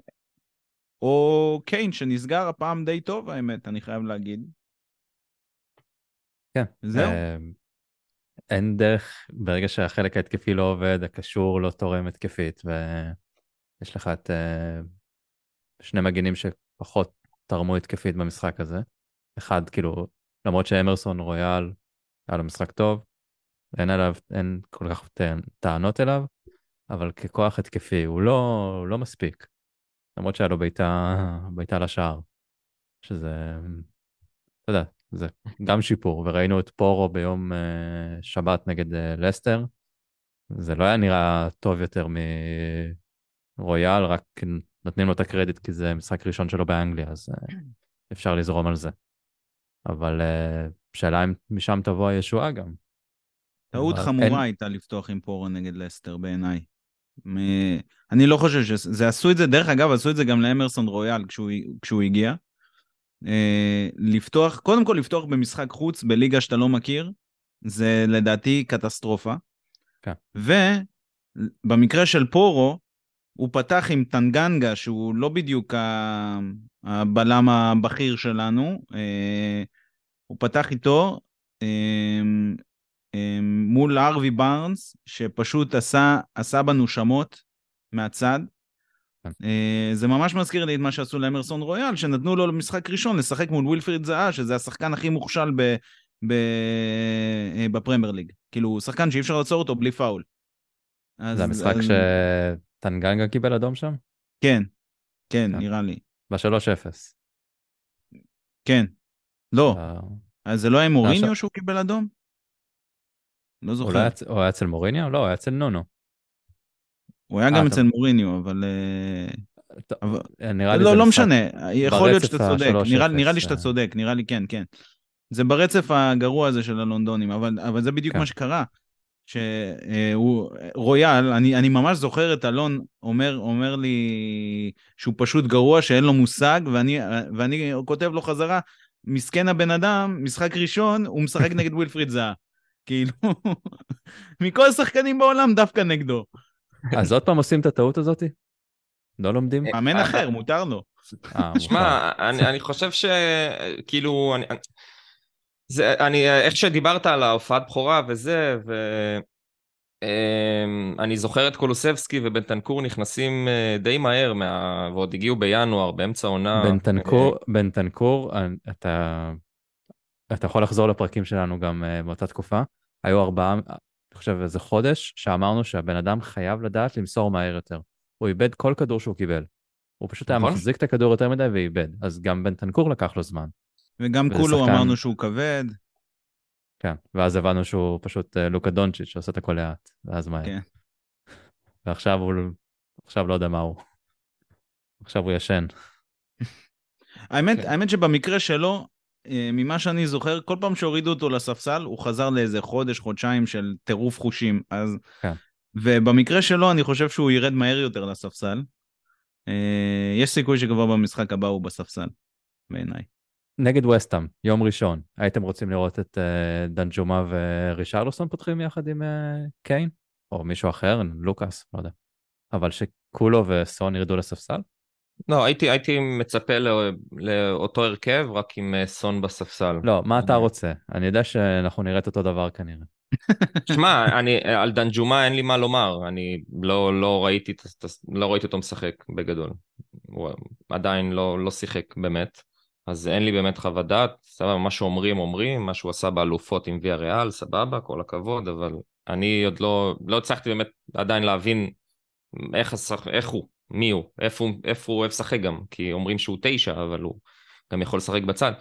או קיין, שנסגר הפעם די טוב, האמת, אני חייב להגיד. כן. זהו. אין דרך, ברגע שהחלק ההתקפי לא עובד, הקשור לא תורם התקפית, ויש לך את uh, שני מגינים שפחות תרמו התקפית במשחק הזה. אחד, כאילו, למרות שאמרסון רויאל היה לו משחק טוב, אין עליו, אין כל כך טענות אליו, אבל ככוח התקפי הוא לא, הוא לא מספיק. למרות שהיה לו בעיטה לשער, שזה, אתה יודע, זה גם שיפור, וראינו את פורו ביום uh, שבת נגד uh, לסטר. זה לא היה נראה טוב יותר מרויאל, רק נותנים לו את הקרדיט כי זה משחק ראשון שלו באנגליה, אז uh, <clears throat> אפשר לזרום על זה. אבל שאלה אם משם תבוא הישועה גם. טעות חמורה אין... הייתה לפתוח עם פורו נגד לסטר בעיניי. מ... אני לא חושב שזה, עשו את זה, דרך אגב, עשו את זה גם לאמרסון רויאל כשהוא, כשהוא הגיע. אה, לפתוח, קודם כל לפתוח במשחק חוץ בליגה שאתה לא מכיר, זה לדעתי קטסטרופה. כן. ובמקרה של פורו, הוא פתח עם טנגנגה, שהוא לא בדיוק הבלם הבכיר שלנו, אה, הוא פתח איתו אה, מול ארווי בארנס, שפשוט עשה, עשה בנו שמות מהצד. כן. אה, זה ממש מזכיר לי את מה שעשו לאמרסון רויאל, שנתנו לו למשחק ראשון לשחק מול ווילפריד זהה, שזה השחקן הכי מוכשל ב, ב, אה, בפרמייר ליג. כאילו, שחקן שאי אפשר לעצור אותו בלי פאול. זה המשחק אז... שטנגנגה קיבל אדום שם? כן, כן, כן. נראה לי. ב-3-0. כן. לא. אז זה לא היה מוריניו שהוא קיבל אדום? לא זוכר. הוא היה אצל מוריניו? לא, הוא היה אצל נונו. הוא היה גם אצל מוריניו, אבל... אה, נראה לי לא, לא משנה, יכול להיות שאתה צודק, נראה לי שאתה אה. צודק, נראה לי כן, כן. זה ברצף הגרוע הזה של הלונדונים, אבל, אבל זה בדיוק כן. מה שקרה. שהוא, רויאל, אני, אני ממש זוכר את אלון אומר, אומר לי שהוא פשוט גרוע, שאין לו מושג, ואני, ואני כותב לו חזרה, מסכן הבן אדם, משחק ראשון, הוא משחק <laughs> נגד ווילפריד זהה. כאילו, <laughs> מכל השחקנים בעולם דווקא נגדו. אז עוד פעם עושים את הטעות הזאתי? לא לומדים? מאמן אחר, מותר לו. אה, שמע, אני חושב שכאילו, זה, אני, איך שדיברת על ההופעת בכורה וזה, ואני אמ, זוכר את קולוסבסקי ובנטנקור נכנסים אה, די מהר, מה... ועוד הגיעו בינואר, באמצע העונה. בנטנקור, בנטנקור, אתה, אתה יכול לחזור לפרקים שלנו גם אה, באותה תקופה. היו ארבעה, אני חושב איזה חודש, שאמרנו שהבן אדם חייב לדעת למסור מהר יותר. הוא איבד כל כדור שהוא קיבל. הוא פשוט נכון? היה מחזיק את הכדור יותר מדי ואיבד. אז גם בן תנקור לקח לו זמן. וגם כולו שחקן... אמרנו שהוא כבד. כן, ואז הבנו שהוא פשוט uh, לוקה דונצ'יץ' שעושה את הכל לאט, ואז מהר. כן. <laughs> ועכשיו הוא, עכשיו לא יודע מה הוא. עכשיו הוא ישן. <laughs> האמת, כן. האמת שבמקרה שלו, אה, ממה שאני זוכר, כל פעם שהורידו אותו לספסל, הוא חזר לאיזה חודש, חודשיים של טירוף חושים. אז... כן. ובמקרה שלו, אני חושב שהוא ירד מהר יותר לספסל. אה, יש סיכוי שכבר במשחק הבא הוא בספסל, בעיניי. נגד וסטאם, יום ראשון, הייתם רוצים לראות את uh, דנג'ומה ורישרלוסון פותחים יחד עם קיין? או מישהו אחר, לוקאס, לא יודע. אבל שכולו וסון ירדו לספסל? לא, הייתי, הייתי מצפה לא, לאותו הרכב, רק עם אה, סון בספסל. לא, מה אתה רוצה? אני יודע שאנחנו נראה את אותו דבר כנראה. שמע, <laughs> אני, על דנג'ומה אין לי מה לומר, אני לא, לא, ראיתי, לא ראיתי אותו משחק בגדול. הוא עדיין לא, לא שיחק באמת, אז אין לי באמת חוות דעת, סבבה, מה שאומרים אומרים, מה שהוא עשה באלופות עם ויה ריאל, סבבה, כל הכבוד, אבל אני עוד לא, לא הצלחתי באמת עדיין להבין איך, השח... איך הוא, מי הוא, איפה הוא, איפה הוא אוהב לשחק גם, כי אומרים שהוא תשע, אבל הוא גם יכול לשחק בצד.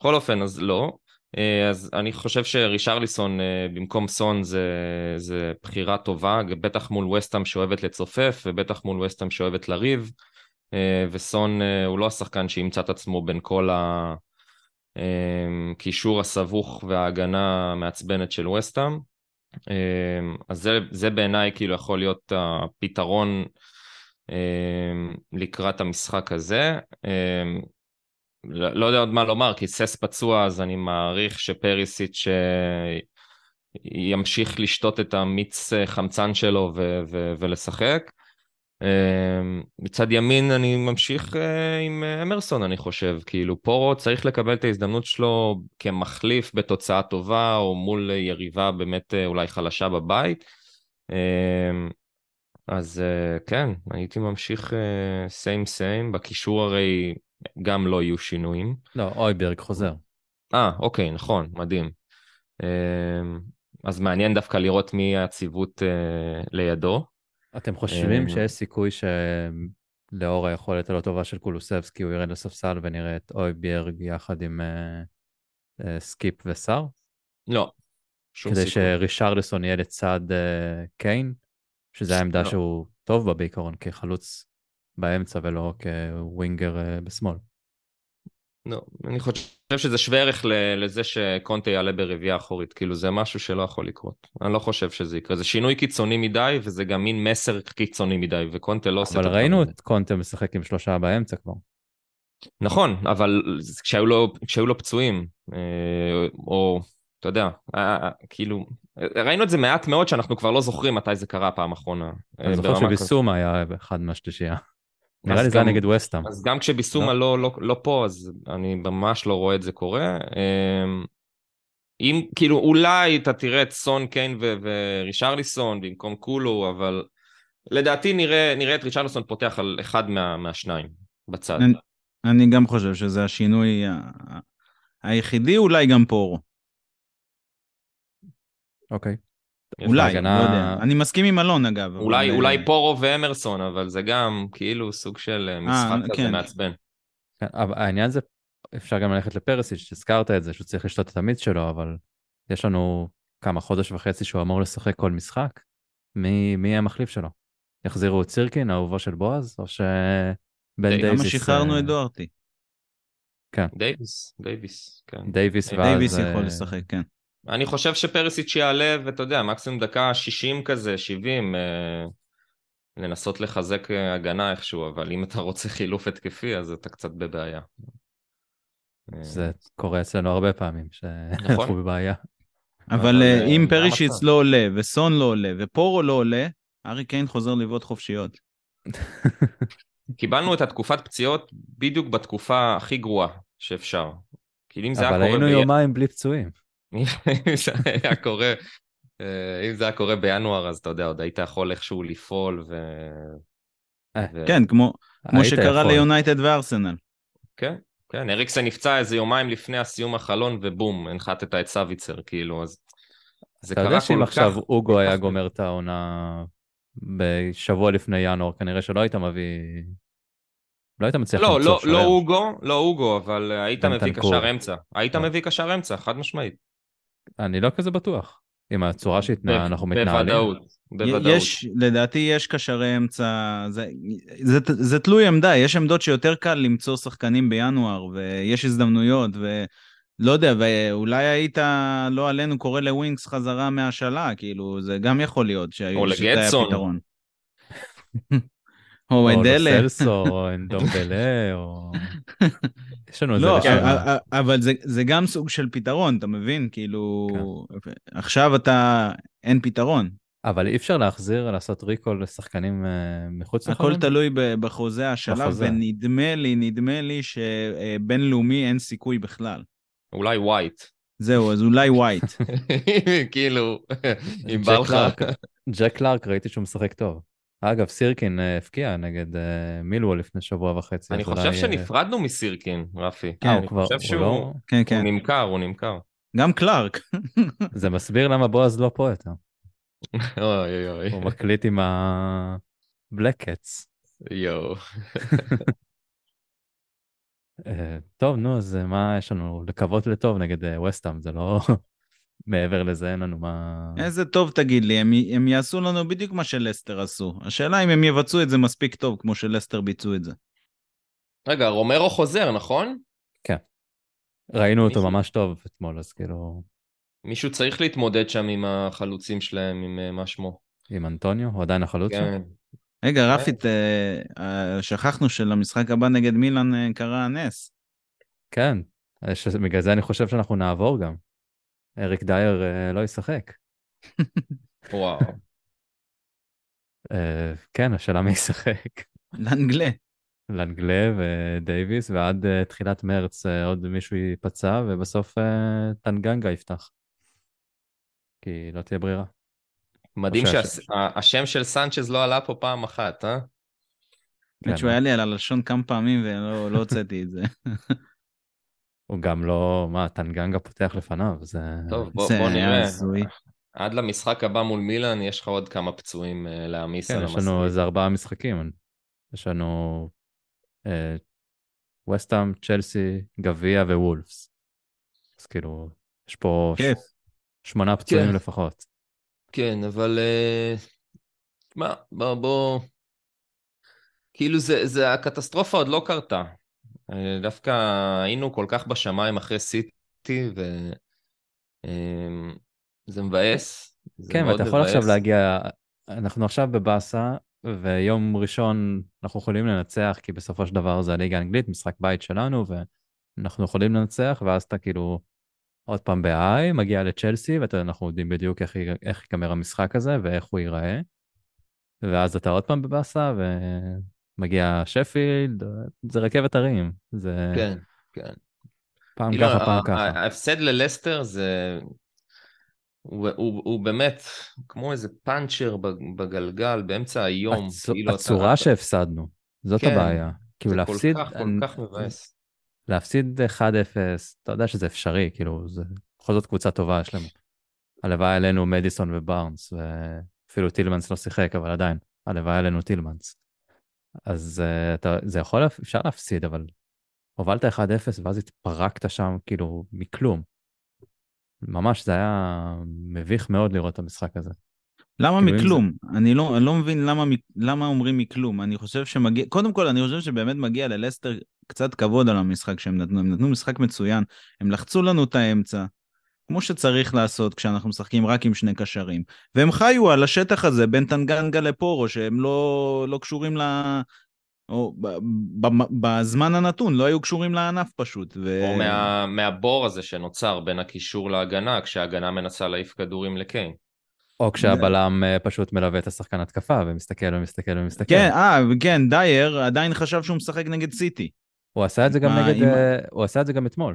בכל אופן, אז לא. אה, אז אני חושב שרישרליסון אה, במקום סון זה, זה בחירה טובה, בטח מול וסטאם שאוהבת לצופף, ובטח מול וסטאם שאוהבת לריב, אה, וסון הוא לא השחקן שימצא את עצמו בין כל הקישור הסבוך וההגנה המעצבנת של וסטאם. אז זה, זה בעיניי כאילו יכול להיות הפתרון לקראת המשחק הזה. לא, לא יודע עוד מה לומר, כי סס פצוע, אז אני מעריך שפריסיץ' אה, ימשיך לשתות את המיץ אה, חמצן שלו ו- ו- ולשחק. אה, מצד ימין אני ממשיך עם אמרסון, אני חושב. כאילו, פורו צריך לקבל את ההזדמנות שלו כמחליף בתוצאה טובה, או מול יריבה באמת אולי חלשה בבית. אז כן, הייתי ממשיך סיים סיים. בקישור הרי גם לא יהיו שינויים. לא, אויברג חוזר. אה, אוקיי, נכון, מדהים. אמ, אז מעניין דווקא לראות מי היציבות אה, לידו. אתם חושבים אמ, שיש סיכוי שלאור היכולת הלא טובה של קולוסבסקי הוא ירד לספסל ונראה את הויברג יחד עם אה, אה, סקיפ וסאר? לא. כדי סיכוי. שריצ'רליסון יהיה לצד קיין, שזו העמדה לא. שהוא טוב בה בעיקרון כחלוץ באמצע ולא כווינגר אה, בשמאל. לא, אני חושב שזה שווה ערך לזה שקונטה יעלה ברביעייה אחורית, כאילו זה משהו שלא יכול לקרות. אני לא חושב שזה יקרה, זה שינוי קיצוני מדי וזה גם מין מסר קיצוני מדי, וקונטה לא עושה את זה. אבל ראינו את קונטה משחק עם שלושה באמצע כבר. נכון, אבל כשהיו לו, כשהיו לו פצועים, אה, או אתה יודע, כאילו, ראינו את זה מעט מאוד שאנחנו כבר לא זוכרים מתי זה קרה פעם אחרונה. אני זוכר שביסום היה אחד מהשלישייה. נראה לי זה היה נגד וסטאם. אז גם כשביסומה לא, לא, לא פה, אז אני ממש לא רואה את זה קורה. אמ, אם, כאילו, אולי אתה תראה את סון קיין ורישרליסון במקום קולו, אבל לדעתי נראה, נראה את רישרליסון פותח על אחד מה, מהשניים בצד. אני, אני גם חושב שזה השינוי היחידי, אולי גם פורו. אוקיי. אולי, הגנה... לא יודע. אני מסכים עם אלון אגב. אולי, אבל... אולי פורו ואמרסון, אבל זה גם כאילו סוג של אה, אה, משחק כזה כן. מעצבן. כן, אבל העניין זה, אפשר גם ללכת לפרסיץ', הזכרת את זה, שהוא צריך לשתות את המיץ שלו, אבל יש לנו כמה חודש וחצי שהוא אמור לשחק כל משחק. מי, מי יהיה המחליף שלו? יחזירו את סירקין, אהובו של בועז, או שבן דייוויס... למה שחררנו אה, את דוארטי? כן. דייוויס, דייוויס, כן. דייוויס ואז... דייוויס יכול לשחק, כן. אני חושב שפרסיץ' יעלה, ואתה יודע, מקסימום דקה 60 כזה, 70, אה, לנסות לחזק אה, הגנה איכשהו, אבל אם אתה רוצה חילוף התקפי, אז אתה קצת בבעיה. אה, זה קורה אצלנו הרבה פעמים, שאנחנו נכון. בבעיה. אבל אה, אם פרישיץ לא עולה, וסון לא עולה, ופורו לא עולה, ארי קיין חוזר לבעוט חופשיות. <laughs> קיבלנו את התקופת פציעות בדיוק בתקופה הכי גרועה שאפשר. אבל היינו יומיים בלי פצועים. אם זה היה קורה, אה, אם זה היה קורה בינואר, אז אתה יודע, עוד היית יכול איכשהו לפעול ו... אה, כן, כמו, כמו שקרה ליונייטד וארסנל. כן, כן, אריקסן נפצע איזה יומיים לפני הסיום החלון, ובום, הנחתת את סוויצר, כאילו, אז... זה קרה כל כך... אתה יודע שאם עכשיו אוגו היה גומר את העונה בשבוע לפני ינואר, כנראה שלא היית מביא... לא היית מצליח לא, למצוא לא, שוער. לא אוגו, לא אוגו, אבל היית מביא קשר אמצע. היית לא. מביא קשר אמצע, חד משמעית. אני לא כזה בטוח. עם הצורה שאנחנו מתנהלים. בוודאות, בוודאות. יש, לדעתי יש קשרי אמצע, זה, זה, זה, זה תלוי עמדה, יש עמדות שיותר קל למצוא שחקנים בינואר, ויש הזדמנויות, ולא יודע, ואולי היית, לא עלינו, קורא לווינקס חזרה מהשאלה, כאילו, זה גם יכול להיות, או לגטסון. <laughs> או אנדלה. או לסלסו, או אנדומבלה, או... <laughs> יש לנו איזה... לא, אבל זה, זה גם סוג של פתרון, אתה מבין? כאילו, כן. עכשיו אתה, אין פתרון. אבל אי אפשר להחזיר, לעשות recall לשחקנים uh, מחוץ לחולים? הכל תלוי בחוזה השלב, ונדמה לי, נדמה לי שבינלאומי אין סיכוי בכלל. אולי ווייט. זהו, אז אולי ווייט. <laughs> כאילו, <laughs> אם בא לך... ג'ק קלארק, ראיתי שהוא משחק טוב. אגב, סירקין אה, הפקיע נגד אה, מילוול לפני שבוע וחצי. אני חושב. אה, שנפרדנו מסירקין, רפי. כן, אני כבר, חושב שהוא לא... כן, כן. הוא נמכר, הוא נמכר. גם קלארק. <laughs> זה מסביר למה בועז לא פה יותר. <laughs> אוי אוי אוי. הוא מקליט עם ה... בלק קאטס. יואו. <laughs> טוב, נו, אז מה יש לנו? לקוות לטוב נגד ווסטאם, זה לא... מעבר לזה אין לנו מה... איזה טוב תגיד לי, הם, הם יעשו לנו בדיוק מה שלסטר עשו. השאלה אם הם יבצעו את זה מספיק טוב כמו שלסטר ביצעו את זה. רגע, רומרו חוזר, נכון? כן. ראינו אותו מישהו- ממש טוב אתמול, אז כאילו, מישהו צריך להתמודד שם עם החלוצים שלהם, עם אה, מה שמו. עם אנטוניו, הוא עדיין החלוץ שם? כן. רגע, רפית, אה, אה, שכחנו שלמשחק הבא נגד מילאן קרה הנס. כן, בגלל זה אני חושב שאנחנו נעבור גם. אריק דייר אה, לא ישחק. וואו. <laughs> אה, כן, השאלה מי ישחק. לאנגלה. לנגלה ודייוויס, ועד אה, תחילת מרץ עוד מישהו ייפצע, ובסוף טנגנגה יפתח. כי לא תהיה ברירה. מדהים שהשם של סנצ'ז לא עלה פה פעם אחת, אה? כן, האמת שהוא היה לי על הלשון כמה פעמים ולא לא הוצאתי את זה. <laughs> הוא גם לא, מה, טנגנגה פותח לפניו, זה... טוב, בוא, זה בוא נראה. הזוי. עד למשחק הבא מול מילאן יש לך עוד כמה פצועים אה, להעמיס כן, על יש לנו המסלול. איזה ארבעה משחקים. יש לנו אה, וסטאם, צ'לסי, גביע ווולפס. אז כאילו, יש פה ש- כיף. שמונה פצועים כן. לפחות. כן, אבל... אה, מה, בוא, בוא... כאילו זה, זה, הקטסטרופה עוד לא קרתה. דווקא היינו כל כך בשמיים אחרי סיטי, ו... אה, זה מבאס. זה כן, ואתה יכול עכשיו. להגיע, אנחנו עכשיו בבאסה, ויום ראשון אנחנו יכולים לנצח, כי בסופו של דבר זה הליגה האנגלית, משחק בית שלנו, ואנחנו יכולים לנצח, ואז אתה כאילו עוד פעם ב-I, מגיע לצ'לסי, ואנחנו יודעים בדיוק איך, איך ייגמר המשחק הזה ואיך הוא ייראה. ואז אתה עוד פעם בבאסה, ומגיע שפילד, זה רכבת הרים. זה כן, כן. פעם כאילו, ככה, פעם ככה. ההפסד ללסטר זה... הוא, הוא, הוא באמת כמו איזה פאנצ'ר בג- בגלגל באמצע היום. הצ... כאילו הצורה אתה- שהפסדנו, זאת כן, הבעיה. כאילו זה להפסיד, כל כך, כל אני- כך מבאס. להפסיד 1-0, אתה יודע שזה אפשרי, כאילו, זה בכל זאת קבוצה טובה יש לנו. הלוואי עלינו מדיסון ובארנס, ואפילו טילמנס לא שיחק, אבל עדיין, הלוואי עלינו טילמנס. אז uh, אתה, זה יכול, אפשר להפסיד, אבל הובלת 1-0 ואז התפרקת שם, כאילו, מכלום. ממש, זה היה מביך מאוד לראות את המשחק הזה. למה כאילו, מכלום? אני לא, אני לא מבין למה, למה אומרים מכלום. אני חושב שמגיע, קודם כל, אני חושב שבאמת מגיע ללסטר קצת כבוד על המשחק שהם נתנו. הם נתנו משחק מצוין, הם לחצו לנו את האמצע, כמו שצריך לעשות כשאנחנו משחקים רק עם שני קשרים. והם חיו על השטח הזה בין טנגנגה לפורו, שהם לא, לא קשורים ל... או ב, ב, ב, בזמן הנתון, לא היו קשורים לענף פשוט. ו... או מה, מהבור הזה שנוצר בין הקישור להגנה, כשההגנה מנסה להעיף כדורים לקיין. או כשהבלם אה, פשוט מלווה את השחקן התקפה ומסתכל ומסתכל ומסתכל. כן, אה, כן, דייר עדיין חשב שהוא משחק נגד סיטי. הוא עשה את זה גם מה, נגד, אם- אה, הוא עשה את זה גם אתמול.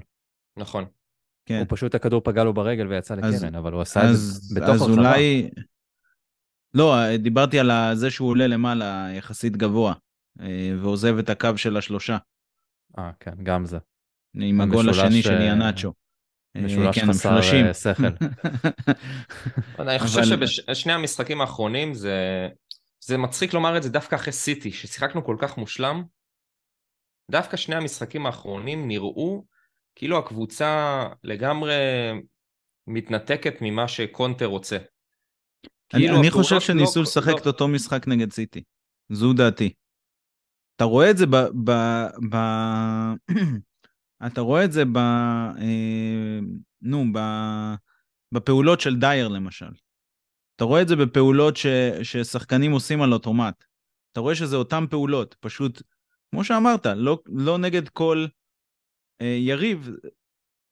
נכון. כן. הוא פשוט הכדור פגע לו ברגל ויצא אז- לקרן, אבל הוא עשה את אז, זה בתוך אז הרחבה. אולי... לא, דיברתי על זה שהוא עולה למעלה יחסית גבוה, אה, ועוזב את הקו של השלושה, אה, כן, גם זה. עם הגול השני של אה, יאנצ'ו. משולש כן, חסר. אה, שכל. <laughs> אני חושב שבשני המשחקים האחרונים זה, זה מצחיק לומר את זה דווקא אחרי סיטי, ששיחקנו כל כך מושלם. דווקא שני המשחקים האחרונים נראו כאילו הקבוצה לגמרי מתנתקת ממה שקונטר רוצה. אני, כאילו אני חושב שניסו לא- לשחק לא- את אותו משחק נגד סיטי. זו דעתי. אתה רואה את זה ב... ב, ב <clears throat> אתה רואה את זה ב... אה, נו, ב, בפעולות של דייר למשל. אתה רואה את זה בפעולות ש, ששחקנים עושים על אוטומט. אתה רואה שזה אותן פעולות, פשוט, כמו שאמרת, לא, לא נגד כל יריב,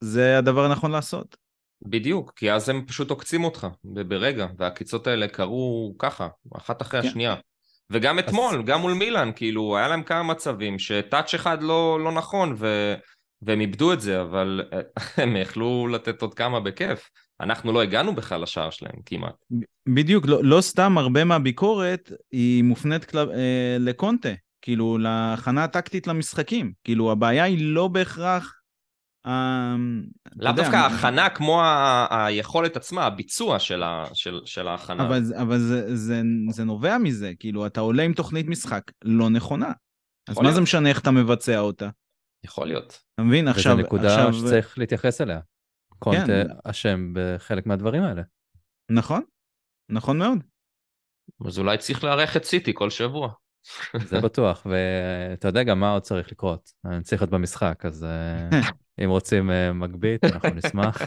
זה הדבר הנכון לעשות. בדיוק, כי אז הם פשוט עוקצים אותך ברגע, והעקיצות האלה קרו ככה, אחת אחרי כן. השנייה. וגם אתמול, גם מול מילאן, כאילו, היה להם כמה מצבים שטאץ' אחד לא, לא נכון, ו... והם איבדו את זה, אבל אה, <laughs> הם יכלו לתת עוד כמה בכיף. אנחנו לא הגענו בכלל לשער שלהם, כמעט. בדיוק, לא, לא סתם הרבה מהביקורת היא מופנית כל, אה, לקונטה, כאילו להכנה הטקטית למשחקים. כאילו הבעיה היא לא בהכרח אמ, לאו דווקא ההכנה כמו היכולת עצמה, הביצוע של ה- של- של ההכנה. אבל, זה- אבל זה, זה, זה נובע מזה, כאילו, אתה עולה עם תוכנית משחק לא נכונה. אז מה להיות. זה משנה איך אתה מבצע אותה? יכול להיות. אתה מבין? עכשיו, וזו נקודה עכשיו, שצריך להתייחס אליה. קונטה כן. אשם בחלק מהדברים האלה. נכון, נכון מאוד. אז אולי צריך לארח את סיטי כל שבוע. זה בטוח, ואתה יודע גם מה עוד צריך לקרות. אני צריך להיות במשחק, אז אה, אם רוצים אה, מגבית, אנחנו נשמח.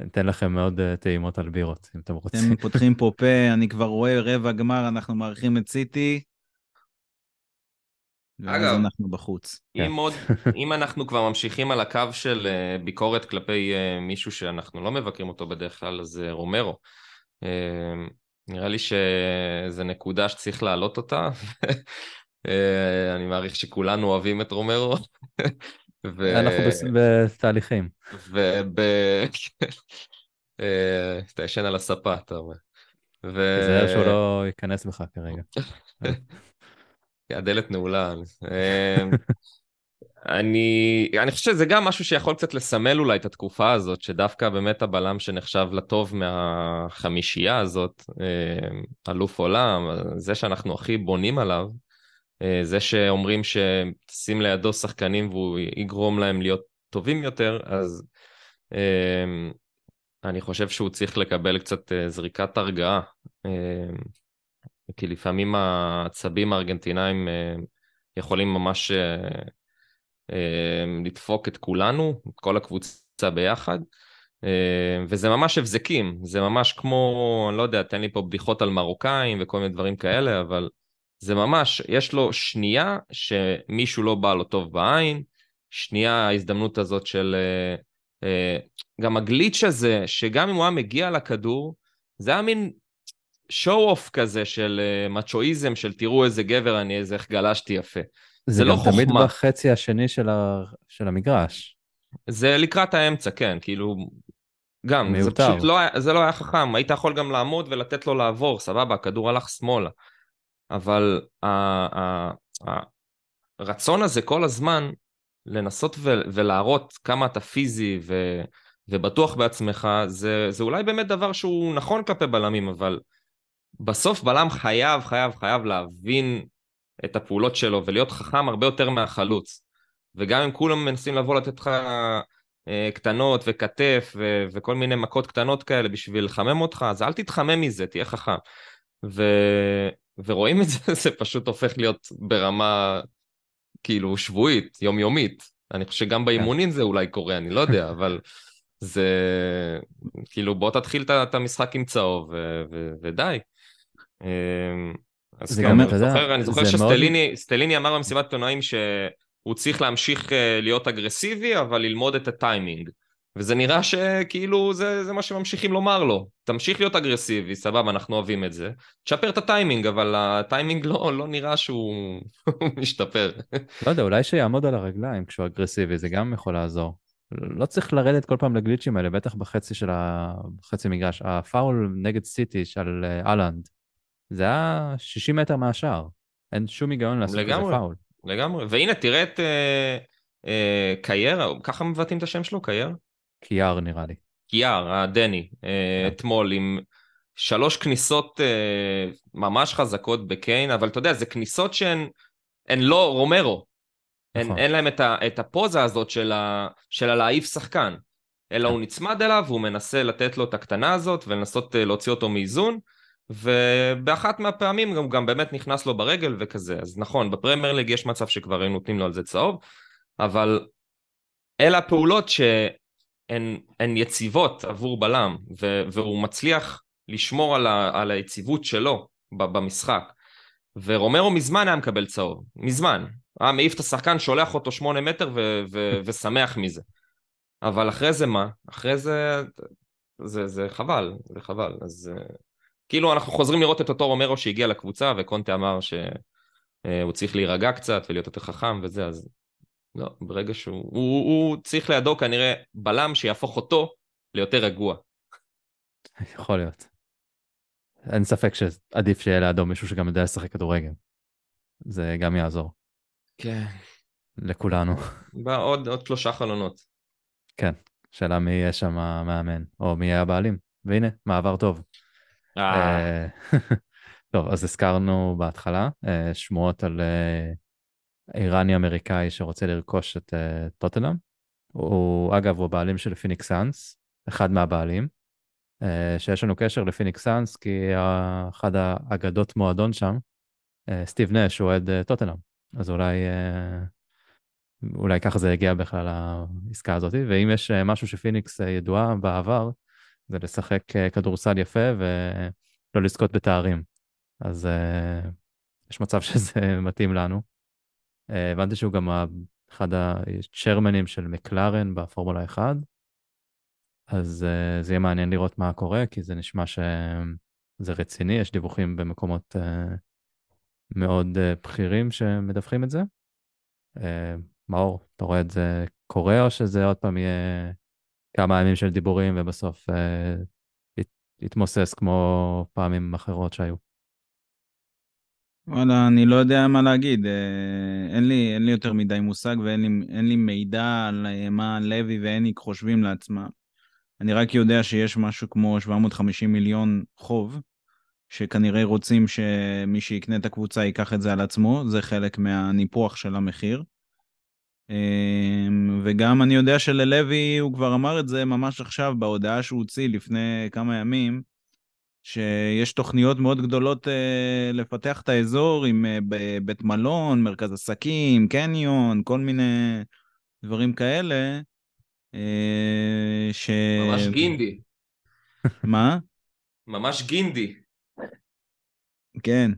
ניתן לכם עוד אה, טעימות על בירות, אם אתם רוצים. אתם פותחים פה פה, אני כבר רואה רבע גמר, אנחנו מארחים את סיטי. אגב, אנחנו בחוץ. כן. אם עוד, אם אנחנו כבר ממשיכים על הקו של ביקורת כלפי מישהו שאנחנו לא מבקרים אותו בדרך כלל, אז רומרו. אה, נראה לי שזו נקודה שצריך להעלות אותה. <laughs> אה, אני מעריך שכולנו אוהבים את רומרו. <laughs> ו- אנחנו בתהליכים. וב... <laughs> אה, אתה ישן על הספה, אתה אומר. ו- תיזהר שהוא לא ייכנס בך כרגע. הדלת נעולה. אני, אני חושב שזה גם משהו שיכול קצת לסמל אולי את התקופה הזאת, שדווקא באמת הבלם שנחשב לטוב מהחמישייה הזאת, אמ, אלוף עולם, זה שאנחנו הכי בונים עליו, אה, זה שאומרים שתשים לידו שחקנים והוא יגרום להם להיות טובים יותר, אז אמ, אני חושב שהוא צריך לקבל קצת אה, זריקת הרגעה. כי לפעמים העצבים הארגנטינאים אה, יכולים ממש אה, אה, לדפוק את כולנו, את כל הקבוצה ביחד, אה, וזה ממש הבזקים, זה ממש כמו, אני לא יודע, תן לי פה בדיחות על מרוקאים וכל מיני דברים כאלה, אבל זה ממש, יש לו שנייה שמישהו לא בא לו טוב בעין, שנייה ההזדמנות הזאת של... אה, אה, גם הגליץ' הזה, שגם אם הוא היה מגיע לכדור, זה היה מין שואו אוף כזה של מצ'ואיזם, של תראו איזה גבר אני, איזה איך גלשתי יפה. זה לא גם תמיד חוכמה. בחצי השני של ה- של המגרש. זה לקראת האמצע, כן, כאילו, גם, זה מיותר. פשוט לא זה לא היה חכם, היית יכול גם לעמוד ולתת לו לעבור, סבבה, הכדור הלך שמאלה. אבל הרצון הזה כל הזמן לנסות ו- ולהראות כמה אתה פיזי ו- ובטוח בעצמך, זה, זה אולי באמת דבר שהוא נכון כלפי בלמים, אבל בסוף בלם חייב, חייב, חייב להבין את הפעולות שלו ולהיות חכם הרבה יותר מהחלוץ. וגם אם כולם מנסים לבוא לתת לך אה, קטנות וכתף ו- וכל מיני מכות קטנות כאלה בשביל לחמם אותך, אז אל תתחמם מזה, תהיה חכם. ו- ורואים את <laughs> זה, זה פשוט הופך להיות ברמה כאילו שבועית, יומיומית. אני חושב שגם באימונים זה אולי קורה, אני לא יודע, <laughs> אבל זה כאילו בוא תתחיל את המשחק עם צהוב ו- ו- ודי. אז כן, אני זוכר, אני זוכר זה מאוד- שסטליני סטליני אמר במסיבת עיתונאים שהוא צריך להמשיך אה, להיות אגרסיבי, אבל ללמוד את הטיימינג. וזה נראה שכאילו זה, זה מה שממשיכים לומר לו. תמשיך להיות אגרסיבי, סבבה, אנחנו אוהבים את זה. תשפר את הטיימינג, אבל הטיימינג לא, לא נראה שהוא <laughs> משתפר. לא יודע, אולי שיעמוד על הרגליים כשהוא אגרסיבי, זה גם יכול לעזור. לא צריך לרדת כל פעם לגליצ'ים האלה, בטח בחצי של ה... חצי מגרש. הפאול נגד סיטי של אה, האלנד, זה היה 60 מטר מהשער. אין שום היגיון לעשות כזה לגמרי. פאול. לגמרי. והנה, תראה את אה, אה, קייר, ככה מבטאים את השם שלו, קייר? קיאר נראה לי. קיאר, הדני, אה, כן. אתמול עם שלוש כניסות אה, ממש חזקות בקיין, אבל אתה יודע, זה כניסות שהן הן לא רומרו. אין, נכון. אין להם את, ה, את הפוזה הזאת של, ה, של הלהעיף שחקן, אלא כן. הוא נצמד אליו והוא מנסה לתת לו את הקטנה הזאת ולנסות אה, להוציא אותו מאיזון, ובאחת מהפעמים גם, גם באמת נכנס לו ברגל וכזה. אז נכון, בפרמייר ליג יש מצב שכבר היו נותנים לו על זה צהוב, אבל אלה הפעולות שהן הן יציבות עבור בלם, ו, והוא מצליח לשמור על, ה, על היציבות שלו במשחק. ורומרו מזמן היה מקבל צהוב, מזמן. היה מעיף את השחקן, שולח אותו שמונה מטר ו- ו- <laughs> ושמח מזה. אבל אחרי זה מה? אחרי זה... זה, זה חבל, זה חבל. אז uh, כאילו אנחנו חוזרים לראות את אותו רומרו שהגיע לקבוצה, וקונטה אמר שהוא צריך להירגע קצת ולהיות יותר חכם וזה, אז לא, ברגע שהוא... הוא, הוא צריך לידו כנראה בלם שיהפוך אותו ליותר רגוע. <laughs> יכול להיות. אין ספק שעדיף שיהיה לידו מישהו שגם יודע לשחק כדורגל. זה גם יעזור. כן. לכולנו. בעוד עוד שלושה חלונות. כן, שאלה מי יהיה שם המאמן, או מי יהיה הבעלים. והנה, מעבר טוב. אה, אה, <laughs> טוב, אז הזכרנו בהתחלה אה, שמועות על איראני אמריקאי שרוצה לרכוש את טוטנאם. הוא, אגב, הוא הבעלים של פיניקס סאנס, אחד מהבעלים, שיש לנו קשר לפיניקס סאנס, כי אחד האגדות מועדון שם, סטיב נש, הוא אוהד טוטנאם. אז אולי, אולי ככה זה הגיע בכלל לעסקה הזאת, ואם יש משהו שפיניקס ידועה בעבר, זה לשחק אה, כדורסל יפה ולא לזכות בתארים. אז uh, יש מצב <laughs> שזה מתאים לנו. Uh, הבנתי שהוא גם אחד הצ'רמנים של מקלרן בפורמולה 1, אז זה יהיה מעניין לראות מה קורה, כי זה נשמע שזה רציני, יש דיווחים במקומות מאוד בכירים שמדווחים את זה. מאור, אתה רואה את זה קורה, או שזה עוד פעם יהיה כמה ימים של דיבורים ובסוף ית- יתמוסס כמו פעמים אחרות שהיו? וואלה, אני לא יודע מה להגיד. אה, אין לי, אין לי יותר מדי מושג ואין לי, אין לי מידע על אה, מה לוי והניק חושבים לעצמם. אני רק יודע שיש משהו כמו 750 מיליון חוב, שכנראה רוצים שמי שיקנה את הקבוצה ייקח את זה על עצמו, זה חלק מהניפוח של המחיר. אה, וגם אני יודע שללוי, הוא כבר אמר את זה ממש עכשיו בהודעה שהוא הוציא לפני כמה ימים, שיש תוכניות מאוד גדולות אה, לפתח את האזור עם אה, בית מלון, מרכז עסקים, קניון, כל מיני דברים כאלה. אה, ש... ממש גינדי. מה? ממש גינדי. כן.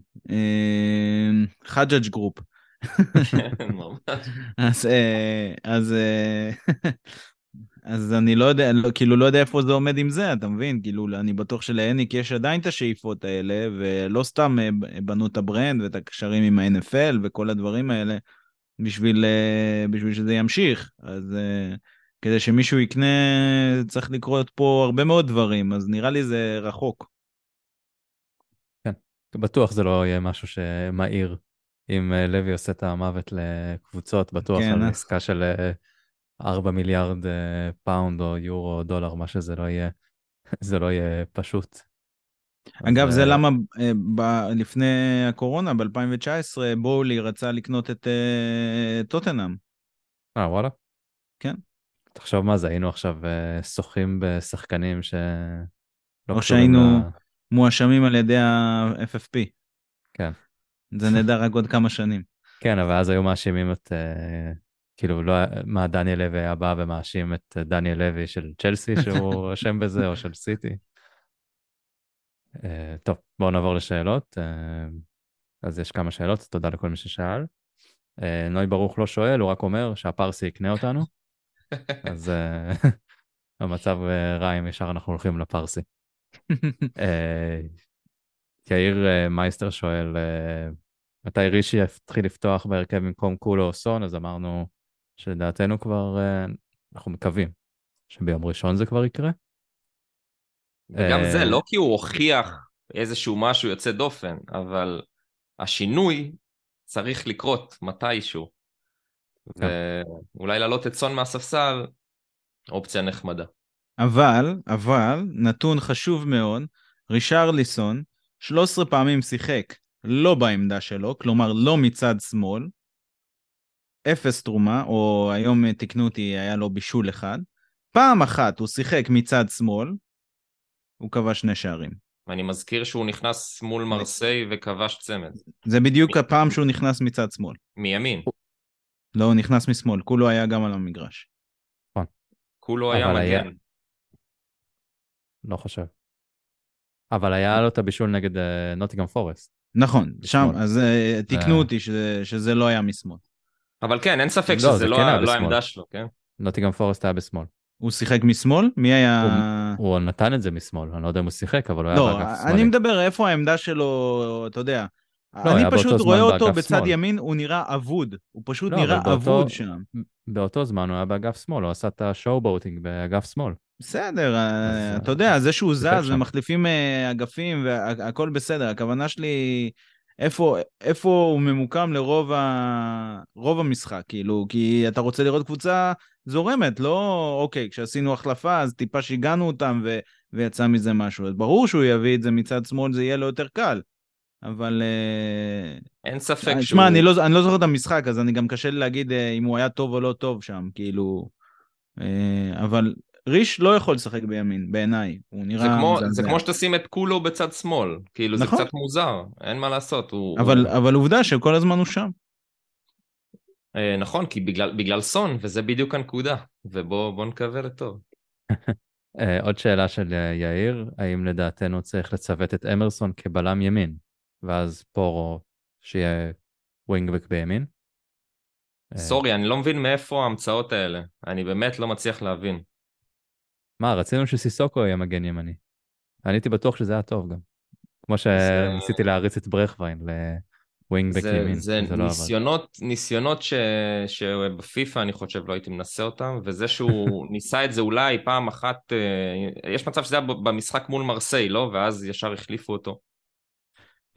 חג'אג' group. כן. אז, אה, אז, אה, <laughs> אז אני לא יודע, לא, כאילו לא יודע איפה זה עומד עם זה, אתה מבין? כאילו, אני בטוח שלאניק יש עדיין את השאיפות האלה, ולא סתם אה, בנו את ה brand ואת הקשרים עם ה-NFL וכל הדברים האלה, בשביל, בשביל שזה ימשיך. אז כדי שמישהו יקנה, צריך לקרות פה הרבה מאוד דברים, אז נראה לי זה רחוק. בטוח זה לא יהיה משהו שמהיר. אם אה, לוי עושה את המוות לקבוצות, בטוח כן, על אה. עסקה של אה, 4 מיליארד אה, פאונד או יורו או דולר, מה שזה לא יהיה, <laughs> זה לא יהיה פשוט. אגב, זה למה ב- לפני הקורונה, ב-2019, בואלי רצה לקנות את טוטנאם. אה, וואלה? כן. תחשוב מה זה, היינו עכשיו שוחים בשחקנים שלא או קשורים שהיינו- ל- מואשמים על ידי ה-FFP. כן. זה נדע רק עוד כמה שנים. כן, אבל אז היו מאשימים את, אה, כאילו, לא, מה דניאל לוי היה בא ומאשים את אה, דניאל לוי של צ'לסי <laughs> שהוא אשם בזה, או של סיטי. אה, טוב, בואו נעבור לשאלות. אז יש כמה שאלות, תודה לכל מי ששאל. נוי ברוך לא שואל, הוא רק אומר שהפרסי יקנה אותנו, אז <laughs> המצב רע אם ישר אנחנו הולכים לפרסי. <laughs> יאיר אה, מייסטר שואל, אה, מתי רישי יתחיל לפתוח בהרכב במקום קולו או סון? אז אמרנו שלדעתנו כבר, אה, אנחנו מקווים שביום ראשון זה כבר יקרה. וגם זה, לא כי הוא הוכיח איזשהו משהו יוצא דופן, אבל השינוי צריך לקרות מתישהו. כן. ואולי להעלות את סון מהספסל, אופציה נחמדה. אבל, אבל, נתון חשוב מאוד, רישרליסון 13 פעמים שיחק לא בעמדה שלו, כלומר לא מצד שמאל, אפס תרומה, או היום תיקנו אותי, היה לו בישול אחד. פעם אחת הוא שיחק מצד שמאל, הוא כבש שני שערים. ואני מזכיר שהוא נכנס מול מרסיי וכבש צמד. זה בדיוק הפעם שהוא נכנס מצד שמאל. מימין. לא, הוא נכנס משמאל, כולו היה גם על המגרש. כולו היה אבל היה- מגן. לא חושב. אבל היה לו את הבישול נגד אה, נוטיגרם פורסט. נכון, שם. אז אה, תיקנו זה- אותי שזה, שזה לא היה משמאל. אבל כן, אין ספק לא, שזה זה לא כן לא. העמדה שלו, כן? נוטיגרם פורסט היה בשמאל. הוא שיחק משמאל? מי היה... הוא נתן את זה משמאל, אני לא יודע אם הוא שיחק, אבל הוא היה לא, באגף אני שמאלי. מדבר איפה העמדה שלו, אתה יודע. לא, אני פשוט רואה אותו בצד שמאל. ימין, הוא נראה אבוד. הוא פשוט לא, נראה באותו- אבוד שם. באותו זמן הוא היה באגף שמאל, הוא עשה את השואו בוטינג באגף שמאל. בסדר, אה, אז, אתה יודע, זה שהוא זז. ומחליפים אה, אגפים והכל בסדר. הכוונה שלי, איפה, איפה הוא ממוקם לרוב ה... רוב המשחק, כאילו, כי אתה רוצה לראות קבוצה זורמת, לא אוקיי, כשעשינו החלפה אז טיפה שיגענו אותם ו... ויצא מזה משהו. אז ברור שהוא יביא את זה מצד שמאל, זה יהיה לו יותר קל. אבל... אה, אין ספק שהוא... תשמע, אני, לא, אני לא זוכר את המשחק, אז אני גם קשה לי להגיד אה, אם הוא היה טוב או לא טוב שם, כאילו... אה, אבל ריש לא יכול לשחק בימין, בעיניי. הוא נראה... זה כמו. זה כמו שתשים את כולו בצד שמאל. כאילו, נכון. זה קצת מוזר, אין מה לעשות. הוא, אבל, הוא... אבל עובדה שכל הזמן הוא שם. אה, נכון, כי בגלל, בגלל סון, וזה בדיוק הנקודה. ובואו נקווה לטוב. <laughs> אה, עוד שאלה של אה, יאיר, האם לדעתנו צריך לצוות את אמרסון כבלם ימין, ואז פורו שיהיה ווינגבק בימין? אה, סורי, אני לא מבין מאיפה ההמצאות האלה. אני באמת לא מצליח להבין. מה, רצינו שסיסוקו יהיה מגן ימני. אני הייתי בטוח שזה היה טוב גם. כמו שניסיתי להריץ את ברכווין לווינגבק ימין, זה זה לא עבד. ניסיונות, ניסיונות ש... שבפיפ"א אני חושב לא הייתי מנסה אותם, וזה שהוא <laughs> ניסה את זה אולי פעם אחת, אה, יש מצב שזה היה במשחק מול מרסיי, לא? ואז ישר החליפו אותו.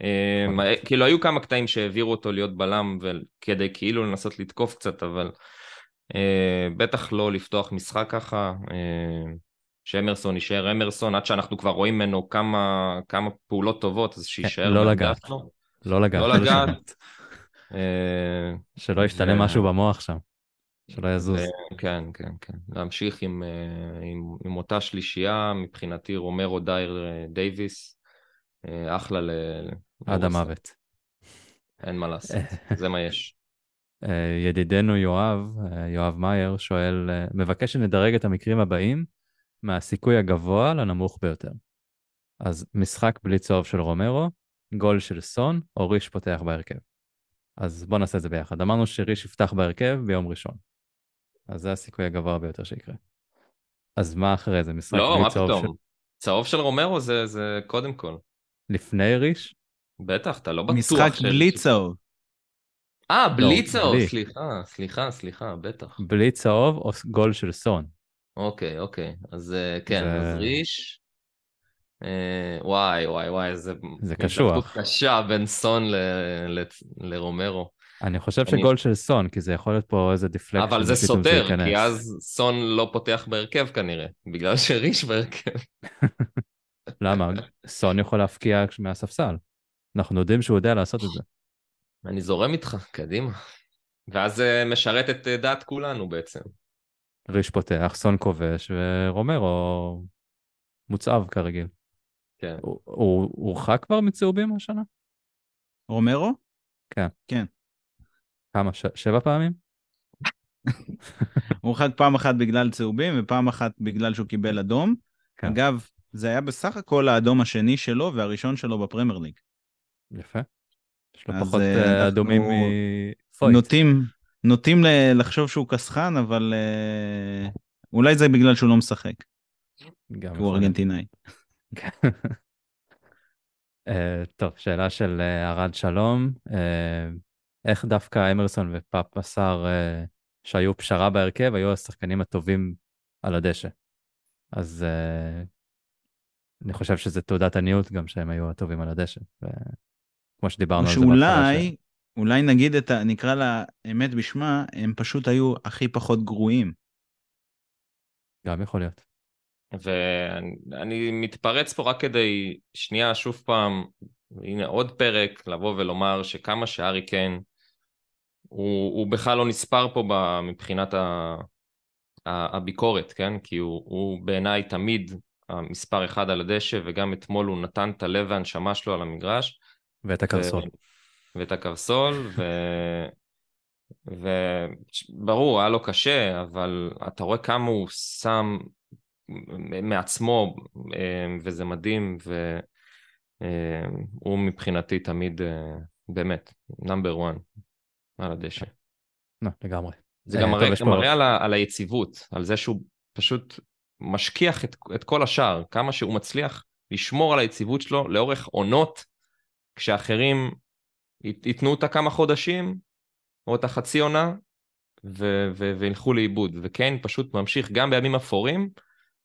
אה, נכון. כאילו היו כמה קטעים שהעבירו אותו להיות בלם כדי כאילו לנסות לתקוף קצת, אבל אה, בטח לא לפתוח משחק ככה. אה, שאמרסון יישאר אמרסון, עד שאנחנו כבר רואים ממנו כמה, כמה פעולות טובות, אז שיישאר. לא לגעת. לא לגעת. לא לגעת. <laughs> אה, שלא ישתנה משהו במוח שם. שלא יזוז. ו- כן, כן, כן. להמשיך עם, אה, עם, עם אותה שלישייה, מבחינתי רומרו דייר אה, דייוויס, אה, אחלה ל... עד. המוות. אין מה לעשות, זה מה יש. <laughs> אה, ידידנו יואב, אה, יואב מאייר, שואל, אה, מבקש שנדרג את המקרים הבאים מהסיכוי הגבוה לנמוך ביותר. אז משחק בלי צהוב של רומרו, גול של סון, או ריש פותח בהרכב. אז בואו נעשה את זה ביחד. אמרנו שריש יפתח בהרכב ביום ראשון. אז זה הסיכוי הגבוה ביותר שיקרה. אז מה אחרי זה? משחק לא, בלי מה צהוב פתאום? של... צהוב של רומרו זה, זה קודם כל. לפני ריש? בטח, אתה לא בטוח. משחק של- בלי צהוב. אה, בלי לא, צהוב, בלי. סליחה, סליחה, סליחה, בטח. בלי צהוב או גול של סון? אוקיי, אוקיי. אז אה, כן, זה- אז ריש. אה, וואי, וואי, וואי, זה... זה קשוח. קשה בין סון ל- ל- לרומרו. אני חושב אני- שגול של סון, כי זה יכול להיות פה איזה deflection. אבל זה סופר, ייכנס. כי אז סון לא פותח בהרכב כנראה, בגלל שריש בהרכב. <laughs> למה? סון יכול להפקיע מהספסל. אנחנו יודעים שהוא יודע לעשות את זה. אני זורם איתך, קדימה. ואז זה משרת את אה, דעת כולנו בעצם. ריש פותח, סון כובש, ורומרו מוצאב כרגיל. כן. הוא הורחק כבר מצהובים השנה? רומרו? כמה? ש... שבע פעמים? הוא הורחק פעם אחת בגלל צהובים ופעם אחת בגלל שהוא קיבל אדום. כן. אגב, זה היה בסך הכל האדום השני שלו והראשון שלו בפרמייר ליג. יפה. יש לו אז, פחות אה, אה, אנחנו אדומים מפויט. נוטים, נוטים לחשוב שהוא קסחן, אבל אה, אולי זה בגלל שהוא לא משחק, גם הוא. ארגנטינאי. <laughs> אה, טוב, שאלה של ארד שלום. אה, איך דווקא אמרסון ופאפ עשר אה, שהיו פשרה בהרכב, היו השחקנים הטובים על הדשא? אז אני חושב שזה תעודת עניות גם שהם היו הטובים על הדשא. ו- כמו שדיברנו על זה בהתחלה. שאולי, אולי נגיד את ה... נקרא לאמת בשמה, הם פשוט היו הכי פחות גרועים. גם יכול להיות. ואני מתפרץ פה רק כדי, שנייה, שוב פעם, הנה עוד פרק, לבוא ולומר שכמה שארי קיין, הוא, הוא בכלל לא נספר פה ב, מבחינת ה, ה, הביקורת, כן? כי הוא, הוא בעיניי תמיד המספר אחד על הדשא, וגם אתמול הוא נתן את הלב והנשמה שלו על המגרש. ואת הקרסול. ואת הקרסול, ו... וברור, היה לו קשה, אבל אתה רואה כמה הוא שם מעצמו, אה, וזה מדהים, והוא מבחינתי תמיד אה, באמת נאמבר 1 על הדשא. לא, לגמרי. זה אה, גם טוב, מראה, מראה על, ה, על היציבות, על זה שהוא פשוט משכיח את, את כל השאר, כמה שהוא מצליח לשמור על היציבות שלו לאורך עונות, כשאחרים ייתנו אותה כמה חודשים, או את החצי עונה, ו- ו- וילכו לאיבוד. וקיין פשוט ממשיך גם בימים אפורים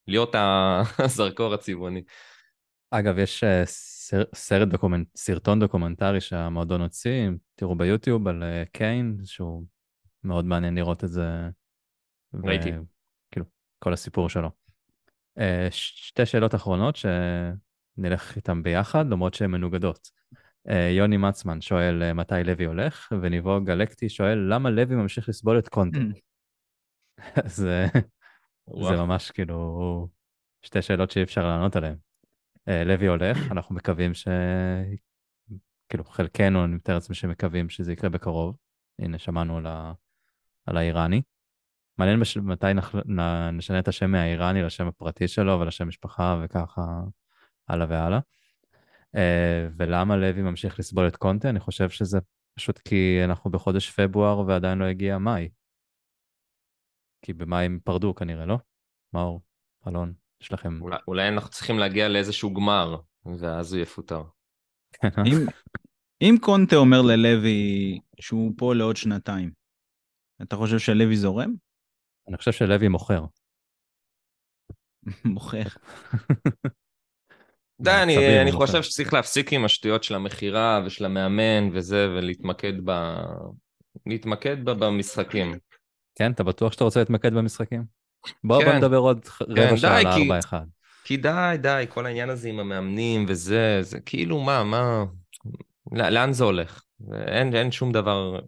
להיות <laughs> הזרקור הצבעוני. אגב, יש אה, סר, סרט דוקומנט, סרטון דוקומנטרי שהמועדון הוציא, תראו ביוטיוב על אה, קיין, שהוא מאוד מעניין לראות את זה. ראיתי. כאילו, כל הסיפור שלו. אה, שתי שאלות אחרונות שנלך איתן ביחד, למרות שהן מנוגדות. אה, יוני מצמן שואל אה, מתי לוי הולך, וניבו גלקטי שואל למה לוי ממשיך לסבול את קונטה. <laughs> זה, זה וואו. ממש כאילו שתי שאלות שאי אפשר לענות עליהן. אה, לוי הולך, <coughs> אנחנו מקווים ש... כאילו חלקנו, אני מתאר לעצמי שמקווים שזה יקרה בקרוב. הנה, שמענו על, ה... על האיראני. מעניין בש... מתי נח... נשנה את השם מהאיראני לשם הפרטי שלו ולשם משפחה וככה הלאה והלאה. אה, ולמה לוי ממשיך לסבול את קונטה? אני חושב שזה פשוט כי אנחנו בחודש פברואר ועדיין לא הגיע מאי. כי במאי הם פרדו כנראה, לא? מאור, אלון, יש לכם... אולי, אולי אנחנו צריכים להגיע לאיזשהו גמר, ואז הוא יפוטר. אם, אם קונטה אומר ללוי שהוא פה לעוד שנתיים, אתה חושב שלוי זורם? אני חושב שלוי מוכר. מוכר. <laughs> די, אני, אני חושב. שצריך להפסיק עם השטויות של המכירה ושל המאמן וזה, ולהתמקד ב... להתמקד ב... במשחקים. כן, אתה בטוח שאתה רוצה להתמקד במשחקים? בוא, בוא כן. נדבר עוד ח- רבע די, שעה על כי- ה-4-1. כי די, די, כל העניין הזה עם המאמנים וזה, זה כאילו מה, מה... לא- לאן זה הולך? אין, אין שום דבר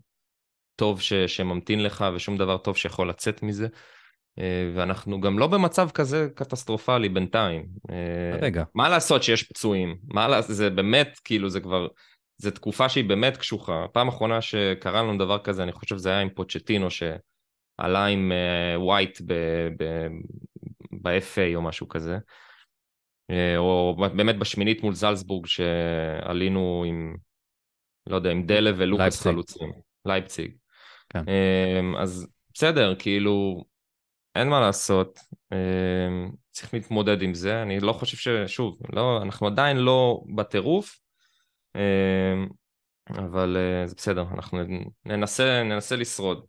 טוב ש, שממתין לך ושום דבר טוב שיכול לצאת מזה. אה, ואנחנו גם לא במצב כזה קטסטרופלי בינתיים. אה, רגע, מה לעשות שיש פצועים? מה לעשות? זה באמת, כאילו, זה כבר... זו תקופה שהיא באמת קשוחה. פעם אחרונה שקרה לנו דבר כזה, אני חושב זה היה עם פוצ'טינו, שעלה עם ווייט ב-FA או משהו כזה. אה, או באמת בשמינית מול זלצבורג, שעלינו עם, לא יודע, עם דלה ולוקאס. חלוצים. לייפציג. כן. אה, אז בסדר, כאילו, אין מה לעשות. אה, צריך להתמודד עם זה. אני לא חושב ש... שוב, לא, אנחנו עדיין לא בטירוף, אה, אבל אה, זה בסדר, אנחנו ננסה, ננסה לשרוד.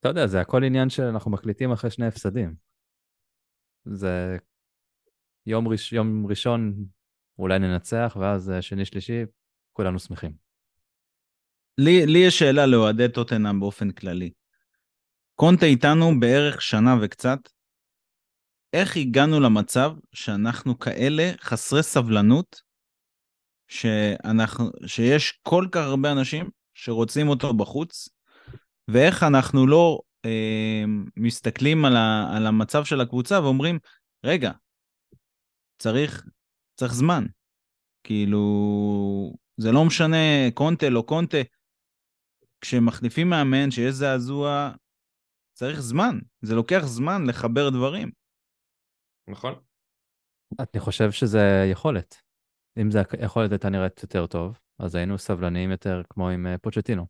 אתה יודע, זה הכל עניין שאנחנו מקליטים אחרי שני הפסדים. זה יום, ראש, יום ראשון אולי ננצח, ואז אה, שני שלישי כולנו שמחים. לי, לי יש שאלה לאוהדי טוטנאם באופן כללי. קונטה איתנו בערך שנה וקצת. איך הגענו למצב שאנחנו כאלה חסרי סבלנות, שאנחנו, שיש כל כך הרבה אנשים שרוצים אותו בחוץ, ואיך אנחנו לא אה, מסתכלים על, ה, על המצב של הקבוצה ואומרים, רגע, צריך, צריך זמן. כאילו, זה לא משנה קונטה, לא קונטה. כשמחליפים מאמן, שיש זעזוע, צריך זמן. זה לוקח זמן לחבר דברים. נכון? אני חושב שזה יכולת. אם זה יכולת הייתה נראית יותר טוב, אז היינו סבלניים יותר כמו עם אה, פוצ'טינו.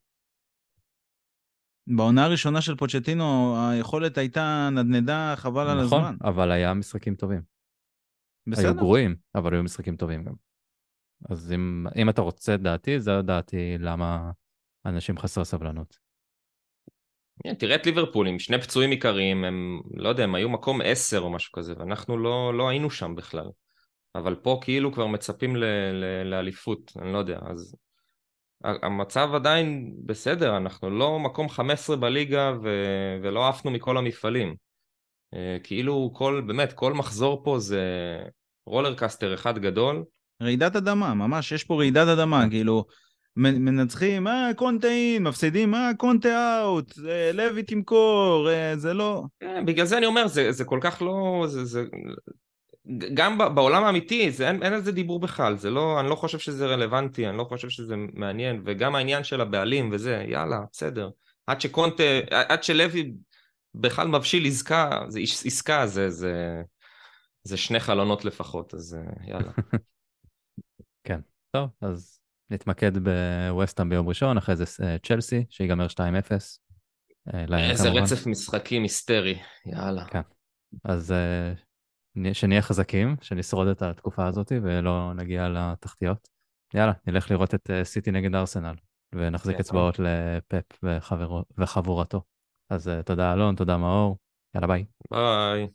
בעונה הראשונה של פוצ'טינו, היכולת הייתה נדנדה חבל על נכון, הזמן. אבל היה משחקים טובים. היו בסדר. גרועים, אבל היו משחקים טובים גם. אז אם, אם אתה רוצה את דעתי, זו דעתי למה אנשים חסרי סבלנות. תראה את ליברפול עם שני פצועים עיקריים, הם, לא יודע, הם היו מקום עשר או משהו כזה, ואנחנו לא, לא היינו שם בכלל. אבל פה כאילו כבר מצפים ל, ל, לאליפות, אני לא יודע, אז המצב עדיין בסדר, אנחנו לא מקום 15 בליגה ו, ולא עפנו מכל המפעלים. אה, כאילו כל, באמת, כל מחזור פה זה רולר קסטר אחד גדול. רעידת אדמה, ממש, יש פה רעידת אדמה, כאילו, מנצחים, אה, קונטה אין, מפסידים, אה, קונטה אאוט, אה, לוי תמכור, אה, זה לא... אה, בגלל זה אני אומר, זה, זה כל כך לא... זה, זה... גם בעולם האמיתי, זה, אין, אין על זה דיבור בכלל, זה לא, אני לא חושב שזה רלוונטי, אני לא חושב שזה מעניין, וגם העניין של הבעלים וזה, יאללה, בסדר. עד שקונטה, עד שלוי בכלל מבשיל עסקה, זה עס- עסקה, זה, זה, זה שני חלונות לפחות, אז אה, יאללה. <laughs> טוב, אז נתמקד בווסטהאם ביום ראשון, אחרי זה אה, צ'לסי, שיגמר 2-0. אה, איזה כמובן. רצף משחקים היסטרי, יאללה. אז אה, נהיה- שנהיה חזקים, שנשרוד את התקופה הזאת ולא נגיע לתחתיות. יאללה, נלך לראות את סיטי נגד ארסנל, ונחזיק. אצבעות לפפ וחברו- וחבורתו. אז תודה אלון, תודה מאור, יאללה ביי. ביי.